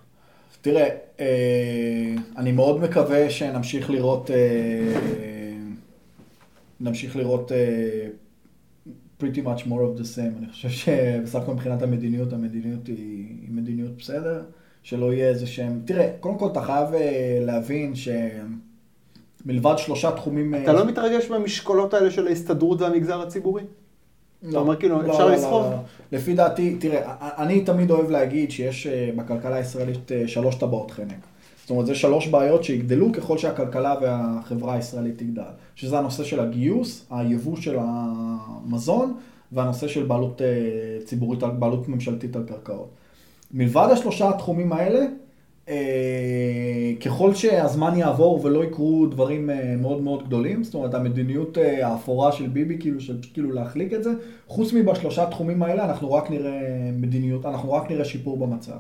תראה, אה, אני מאוד מקווה שנמשיך לראות, אה, נמשיך לראות אה, pretty much more of the same. אני חושב שבסך הכל מבחינת המדיניות, המדיניות היא, היא מדיניות בסדר, שלא יהיה איזה שהם... תראה, קודם כל אתה חייב להבין שמלבד שלושה תחומים... אתה לא מתרגש מהמשקולות האלה של ההסתדרות והמגזר הציבורי? אתה אומר, כאילו, אפשר לסחוב? לפי דעתי, תראה, אני תמיד אוהב להגיד שיש אה, בכלכלה הישראלית אה, שלוש טבעות חנק. זאת אומרת, זה שלוש בעיות שיגדלו ככל שהכלכלה והחברה הישראלית תגדל. שזה הנושא של הגיוס, היבוא של המזון, והנושא של בעלות אה, ציבורית, בעלות ממשלתית על קרקעות. מלבד השלושה התחומים האלה, ככל שהזמן יעבור ולא יקרו דברים אה, מאוד מאוד גדולים, זאת אומרת המדיניות אה, האפורה של ביבי, כאילו, של כאילו להחליק את זה, חוץ מבשלושה התחומים האלה אנחנו רק נראה מדיניות, אנחנו רק נראה שיפור במצב.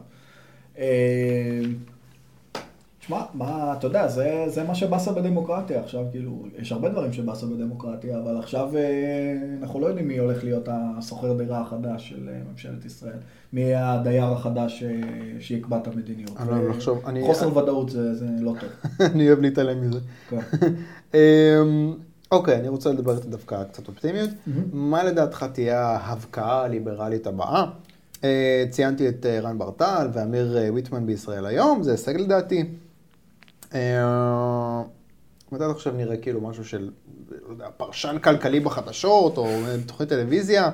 אה, תשמע, מה, אתה יודע, זה, זה מה שבאסה בדמוקרטיה עכשיו, כאילו, יש הרבה דברים שבאסה בדמוקרטיה, אבל עכשיו אה, אנחנו לא יודעים מי הולך להיות השוכר דירה החדש של אה, ממשלת ישראל, מי יהיה הדייר החדש אה, שיקבע את המדיניות. אני לא אוהב ו- לחשוב, אני- חוסר ודאות זה, זה לא טוב. (laughs) אני אוהב להתעלם מזה. כן. (laughs) אמ, אוקיי, אני רוצה לדבר דווקא קצת אופטימיות. מה לדעתך תהיה ההבקעה הליברלית הבאה? אה, ציינתי את אה, רן ברטל ואמיר אה, ויטמן בישראל היום, זה הישג לדעתי. אה, מתי עד עכשיו נראה כאילו משהו של, לא יודע, פרשן כלכלי בחדשות, או אה, תוכנית טלוויזיה,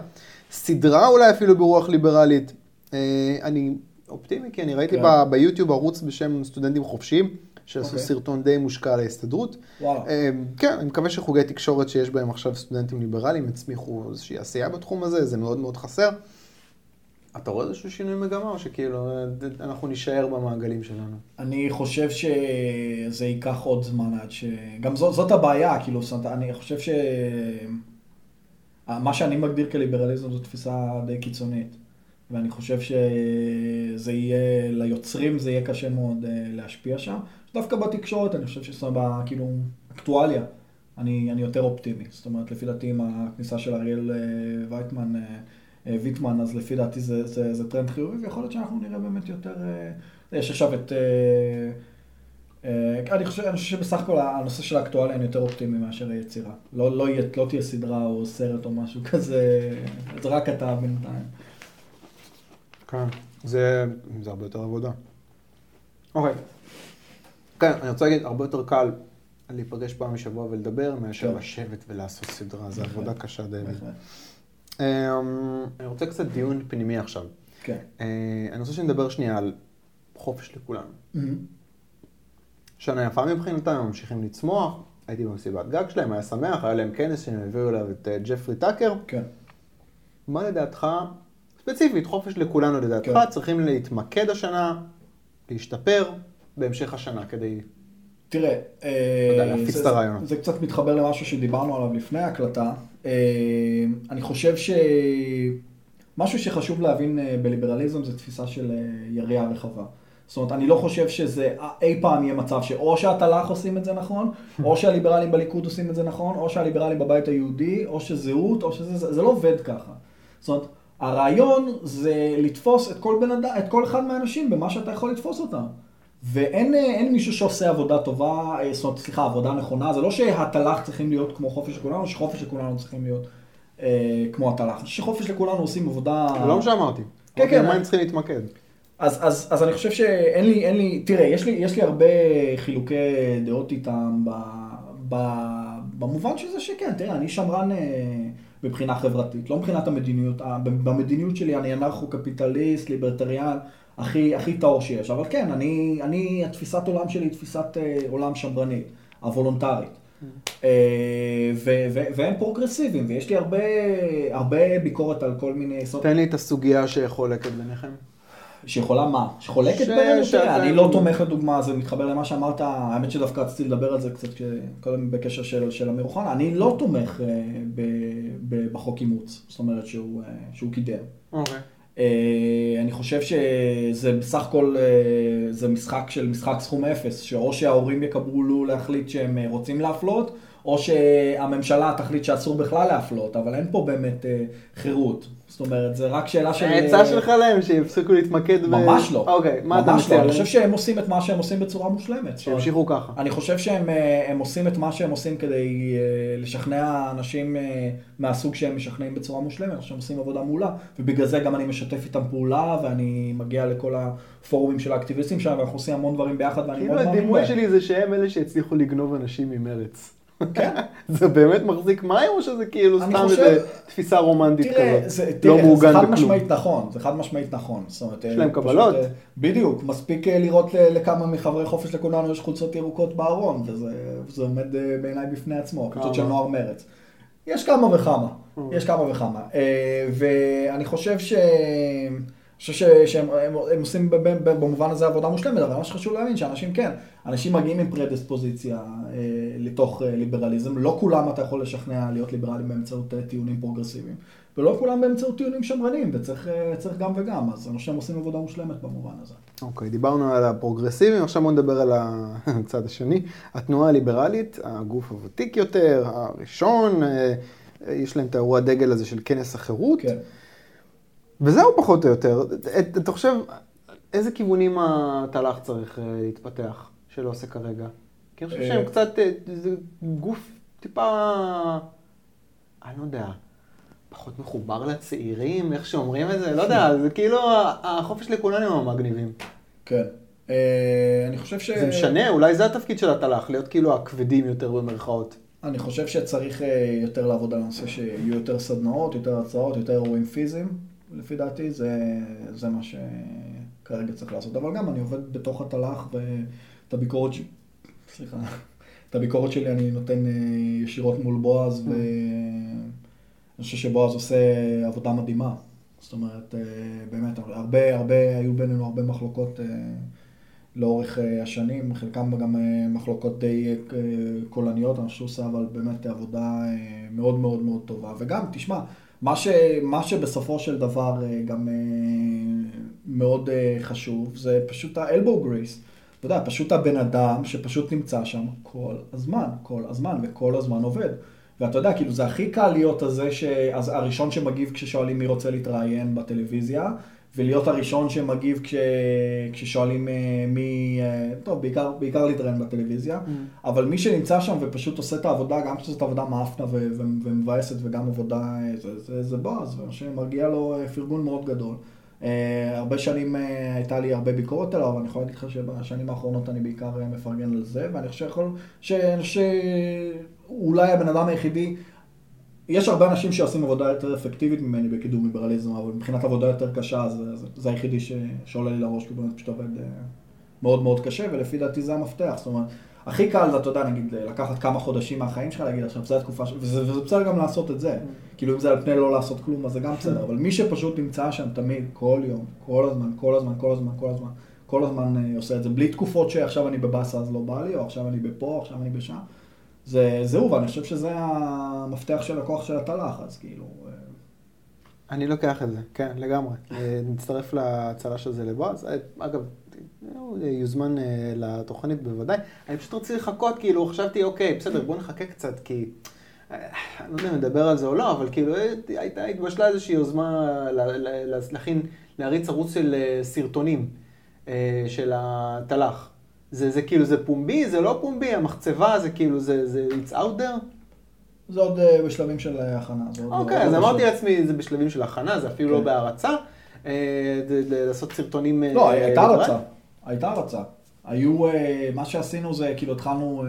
סדרה אולי אפילו ברוח ליברלית. אה, אני אופטימי, כי אני ראיתי כן. ביוטיוב ערוץ בשם סטודנטים חופשיים, שעשו אוקיי. סרטון די מושקע על ההסתדרות. כן, אני מקווה שחוגי תקשורת שיש בהם עכשיו סטודנטים ליברליים יצמיחו איזושהי עשייה בתחום הזה, זה מאוד מאוד חסר. אתה רואה איזשהו שינוי מגמה, או שכאילו אה, אנחנו נישאר במעגלים שלנו? אני חושב שזה ייקח עוד זמן עד ש... גם זאת, זאת הבעיה, כאילו, זאת אני חושב ש... מה שאני מגדיר כליברליזם זו תפיסה די קיצונית. ואני חושב שזה יהיה, ליוצרים זה יהיה קשה מאוד אה, להשפיע שם. דווקא בתקשורת, אני חושב שזה ב... כאילו, אקטואליה. אני, אני יותר אופטימי. זאת אומרת, לפי דעתי עם הכניסה של אריאל אה, וייטמן, ויטמן, אז לפי דעתי זה, זה, זה טרנד חיובי, ויכול להיות שאנחנו נראה באמת יותר... אה, יש עכשיו את... אה, אה, אני חושב, אני חושב שבסך הכל הנושא של האקטואליה אני יותר אופטימי מאשר היצירה. לא, לא, לא תהיה סדרה או סרט או משהו כזה, זה רק אתה בינתיים. כן, זה, זה הרבה יותר עבודה. אוקיי. כן, אני רוצה להגיד, הרבה יותר קל להיפגש פעם בשבוע ולדבר, מאשר כן. לשבת ולעשות סדרה, זו. עבודה קשה די. אמ, אני רוצה קצת דיון פנימי עכשיו. כן. אה, אני רוצה שנדבר שנייה על חופש לכולנו. שנה יפה מבחינתם, הם ממשיכים לצמוח, הייתי במסיבת גג שלהם, היה שמח, היה להם כנס שהם הביאו אליו את אה, ג'פרי טאקר. כן. מה לדעתך, ספציפית, חופש לכולנו לדעתך, כן. צריכים להתמקד השנה, להשתפר בהמשך השנה כדי... תראה, אה, להפיץ זה-. זה, זה קצת מתחבר למשהו שדיברנו עליו לפני ההקלטה. אה, אני חושב שמשהו שחשוב להבין אה, בליברליזם זה תפיסה של אה, יריעה רחבה. זאת אומרת, אני לא חושב שזה אי פעם יהיה מצב שאו שהתל"ח עושים את זה נכון, או שהליברלים בליכוד עושים את זה נכון, או שהליברלים בבית היהודי, או שזהות, או שזה, זה, זה לא עובד ככה. זאת אומרת, הרעיון זה לתפוס את כל, אדם, את כל אחד מהאנשים במה שאתה יכול לתפוס אותם. ואין אה, אין מישהו שעושה עבודה טובה, אה, זאת אומרת, סליחה, עבודה נכונה, זה לא שהתל"ח צריכים להיות כמו חופש לכולנו, שחופש לכולנו צריכים להיות אה, כמו התל"ח. שחופש לכולנו עושים עבודה... לא מה שאמרתי. כן, אמרתי, כן. מה הם צריכים להתמקד? אז, אז, אז אני חושב שאין לי, אין לי, תראה, יש לי, יש לי הרבה חילוקי דעות איתם ב, ב, במובן של זה שכן, תראה, אני שמרן אה, מבחינה חברתית, לא מבחינת המדיניות, אה, במדיניות שלי אני אנרכו-קפיטליסט, ליברטריאן, הכי, הכי טהור שיש, אבל כן, אני, אני, התפיסת עולם שלי היא תפיסת אה, עולם שמרנית, וולונטרית. אה, ו- ו- והם פרוגרסיביים, ויש לי הרבה, הרבה ביקורת על כל מיני... תן לי את הסוגיה שחולקת ביניכם. שיכולה מה? שחולקת ש- בינינו? תראה, אני לא תומך לדוגמה, זה מתחבר למה שאמרת, האמת שדווקא רציתי לדבר על זה קצת קודם בקשר של, של אמיר אוחנה, אני לא תומך אה, ב, ב, בחוק אימוץ, זאת אומרת שהוא, שהוא קידם. אוקיי. אני חושב שזה בסך הכל, אה, זה משחק של משחק סכום אפס, שאו שההורים יקבלו להחליט שהם אה, רוצים להפלות, או שהממשלה תחליט שאסור בכלל להפלות, אבל אין פה באמת אה, חירות. זאת אומרת, זה רק שאלה של... העצה שלך להם שיפסיקו להתמקד ב... ממש לא. אוקיי, מה אתה ממש מציע לא. אני? חושב שהם עושים את מה שהם עושים בצורה מושלמת. שימשיכו ככה. אני חושב שהם אה, עושים את מה שהם עושים כדי אה, לשכנע אנשים אה, מהסוג שהם משכנעים בצורה מושלמת, אני חושב שהם עושים עבודה מעולה, ובגלל זה גם אני משתף איתם פעולה, ואני מגיע לכל הפורומים של האקטיביסטים שלהם, ואנחנו עושים המון דברים ביחד, ואני כאילו מאוד מאמין הדימוי בהם. שלי זה שהם אלה שהצליחו לגנוב אנשים ממרץ. כן. זה באמת מחזיק מים או שזה כאילו סתם חושב- איזה תפיסה רומנטית תראה, כזאת? זה, לא תראה, זה מעוגן חד בכלום. משמעית נכון, זה חד משמעית נכון. זאת אומרת, יש אה, להם קבלות. אה, בדיוק, מספיק אה, לראות לכמה מחברי חופש לכולנו יש חולצות ירוקות בארון, וזה עומד בעיניי בפני עצמו, חולצות של? נוער מרץ. יש כמה וכמה. יש כמה וכמה. ואני חושב ש... חושב ש- שהם הם, הם עושים במובן הזה עבודה מושלמת, אבל מה שחשוב להבין שאנשים כן, אנשים מגיעים עם פרדיספוזיציה אה, לתוך אה, ליברליזם, לא כולם אתה יכול לשכנע להיות ליברלים באמצעות אה, טיעונים פרוגרסיביים, ולא כולם באמצעות טיעונים שמרניים, וצריך אה, גם וגם, אז אני חושב שהם עושים עבודה מושלמת במובן הזה. אוקיי, דיברנו על הפרוגרסיבים, עכשיו בואו נדבר על (laughs) הצד השני. התנועה הליברלית, הגוף הוותיק יותר, הראשון, אה, יש להם את האירוע הדגל הזה של כנס החירות, כן. וזהו פחות או יותר. את- אתה חושב, איזה כיוונים התל"ח צריך אה, להתפתח, שלא עושה כרגע? כי אני חושב אה, שהם קצת, אה, זה גוף טיפה, אני לא יודע, פחות מחובר לצעירים, איך שאומרים את זה, לא יודע, זה כאילו החופש לכולנו הם המגניבים. כן. אני חושב ש... זה משנה, אולי זה התפקיד של התל"ח, להיות כאילו הכבדים יותר במרכאות. אני חושב שצריך יותר לעבוד על הנושא שיהיו יותר סדנאות, יותר הרצאות, יותר אירועים פיזיים. לפי דעתי זה, זה מה שכרגע צריך לעשות. אבל גם אני עובד בתוך התל"ח ואת הביקורת, ש... סליחה, את הביקורת שלי אני נותן אה, ישירות מול בועז ואני חושב שבועז עושה עבודה מדהימה. זאת אומרת, אה, באמת, הרבה, הרבה, היו בינינו הרבה מחלוקות. אה, לאורך אה, השנים, חלקם גם אה, מחלוקות די אה, קולניות, אני חושב שהוא עושה אבל באמת עבודה אה, מאוד מאוד מאוד טובה. וגם, תשמע, מה, ש, מה שבסופו של דבר אה, גם אה, מאוד אה, חשוב, זה פשוט ה-elbow. אתה יודע, פשוט הבן אדם שפשוט נמצא שם כל הזמן, כל הזמן, וכל הזמן עובד. ואתה יודע, כאילו, זה הכי קל להיות הזה ש... הראשון שמגיב כששואלים מי רוצה להתראיין בטלוויזיה, ולהיות הראשון שמגיב כש... כששואלים אה, מי... אה, טוב, בעיקר, בעיקר להתראיין בטלוויזיה, Mm. אבל מי שנמצא שם ופשוט עושה את העבודה, גם כשזאת עבודה מאפנה ו- ו- ומבאסת וגם עבודה, אה, זה, זה, זה בועז, שמרגיע לו פרגון מאוד גדול. אה, הרבה שנים אה, הייתה לי הרבה ביקורת עליו, אבל אני יכול להגיד לך שבשנים האחרונות אני בעיקר מפרגן על זה, ואני חושב שיכול- ש- שאולי הבן אדם היחידי, יש הרבה אנשים שעושים עבודה יותר אפקטיבית ממני בקידום ליברליזם, אבל מבחינת עבודה יותר קשה, זה, זה, זה היחידי ש, שעולה לי לראש, כי הוא באמת פשוט עובד אה, מאוד מאוד קשה, ולפי דעתי זה המפתח. זאת אומרת, הכי קל זה, אתה יודע, נגיד, לקחת כמה חודשים מהחיים שלך, להגיד עכשיו, זו התקופה, ש... וזה, וזה בסדר גם לעשות את זה. כאילו, אם זה על פני לא לעשות כלום, אז זה גם בסדר. אבל מי שפשוט נמצא שם תמיד, כל יום, כל הזמן, כל הזמן, כל הזמן, כל הזמן, כל הזמן אה, עושה את זה, בלי תקופות שעכשיו אני בבאסה אז לא בא לי, או עכשיו אני בפה, עכשיו אני בשם. זה, זהו, ואני חושב שזה המפתח של הכוח של התל"ח, אז כאילו... אה, אני לוקח את זה, כן, לגמרי. אה, נצטרף להצלה של זה לבועז. אה, אגב, הוא יוזמן לתוכנית בוודאי. אני פשוט רציתי לחכות, כאילו, חשבתי, אוקיי, בסדר, בוא נחכה קצת, כי... אני לא יודע אם נדבר על זה או לא, אבל כאילו, הייתה, התבשלה איזושהי יוזמה להכין, להריץ ערוץ של סרטונים של התל"ח. זה, זה כאילו, זה פומבי, זה לא פומבי, המחצבה זה כאילו, זה, זה it's out there. זה עוד אה, בשלבים של אה, הכנה. אוקיי, עוד אז לא אמרתי לעצמי, זה בשלבים של הכנה, זה אפילו לא כן. בהרצה. אה, לעשות סרטונים... לא, הייתה. הרצה. הייתה הרצה. היו, מה שעשינו זה, כאילו התחלנו,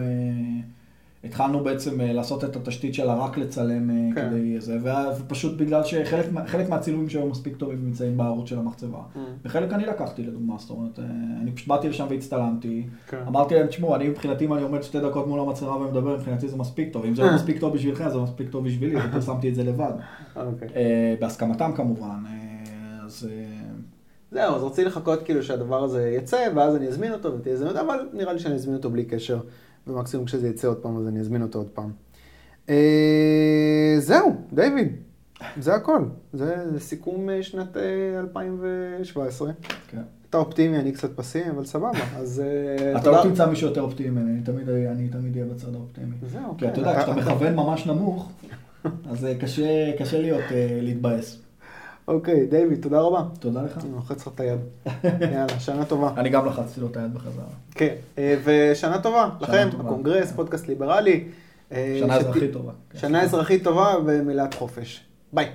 התחלנו בעצם אה, לעשות את התשתית שלה רק לצלם אה, כן. כדי זה, ופשוט בגלל שחלק מה- חלק מהצילומים שהיו מספיק טובים נמצאים בערוץ של המחצבה. Mm. וחלק אני לקחתי לדוגמה, זאת אומרת, אה, אני פשוט באתי לשם והצטלמתי. כן. אמרתי להם, תשמעו, אני מבחינתי, אם אני עומד שתי דקות מול המצלמה ומדבר, מבחינתי זה מספיק טוב. אם זה לא מספיק טוב בשבילכם, זה מספיק טוב בשבילי, (laughs) ופרסמתי את זה לבד. אוקיי. אה, בהסכמתם כמובן. אז... זהו, אז רציתי לחכות כאילו שהדבר הזה יצא, ואז אני אזמין אותו ותהיה הזדמנות, אבל נראה לי שאני אזמין אותו בלי קשר, ומקסימום כשזה יצא עוד פעם, אז אני אזמין אותו עוד פעם. אה, זהו, דיוויד, זה הכל. זה, סיכום אה, שנת אה, 2017. כן. אתה אופטימי, אני קצת פסימי, אבל סבבה. אז אה, (laughs) אתה לא תמצא מישהו יותר אופטימי ממני, אני תמיד- אהיה בצד האופטימי. זהו, כי כן, אתה יודע, אתה- כשאתה אתה- מכוון ממש נמוך, אז אה, קשה להיות, אה, להתבאס. אוקיי, דיוויד, תודה רבה. תודה לך. אני לוחץ לך את היד. יאללה, שנה טובה. (laughs) אני גם לחצתי לו את היד בחזרה. כן, אה, ושנה טובה לכם. הקונגרס, פודקאסט ליברלי. אה, שנה שת- אזרחית טובה. שנה אזרחית טובה ומלאת חופש. ביי.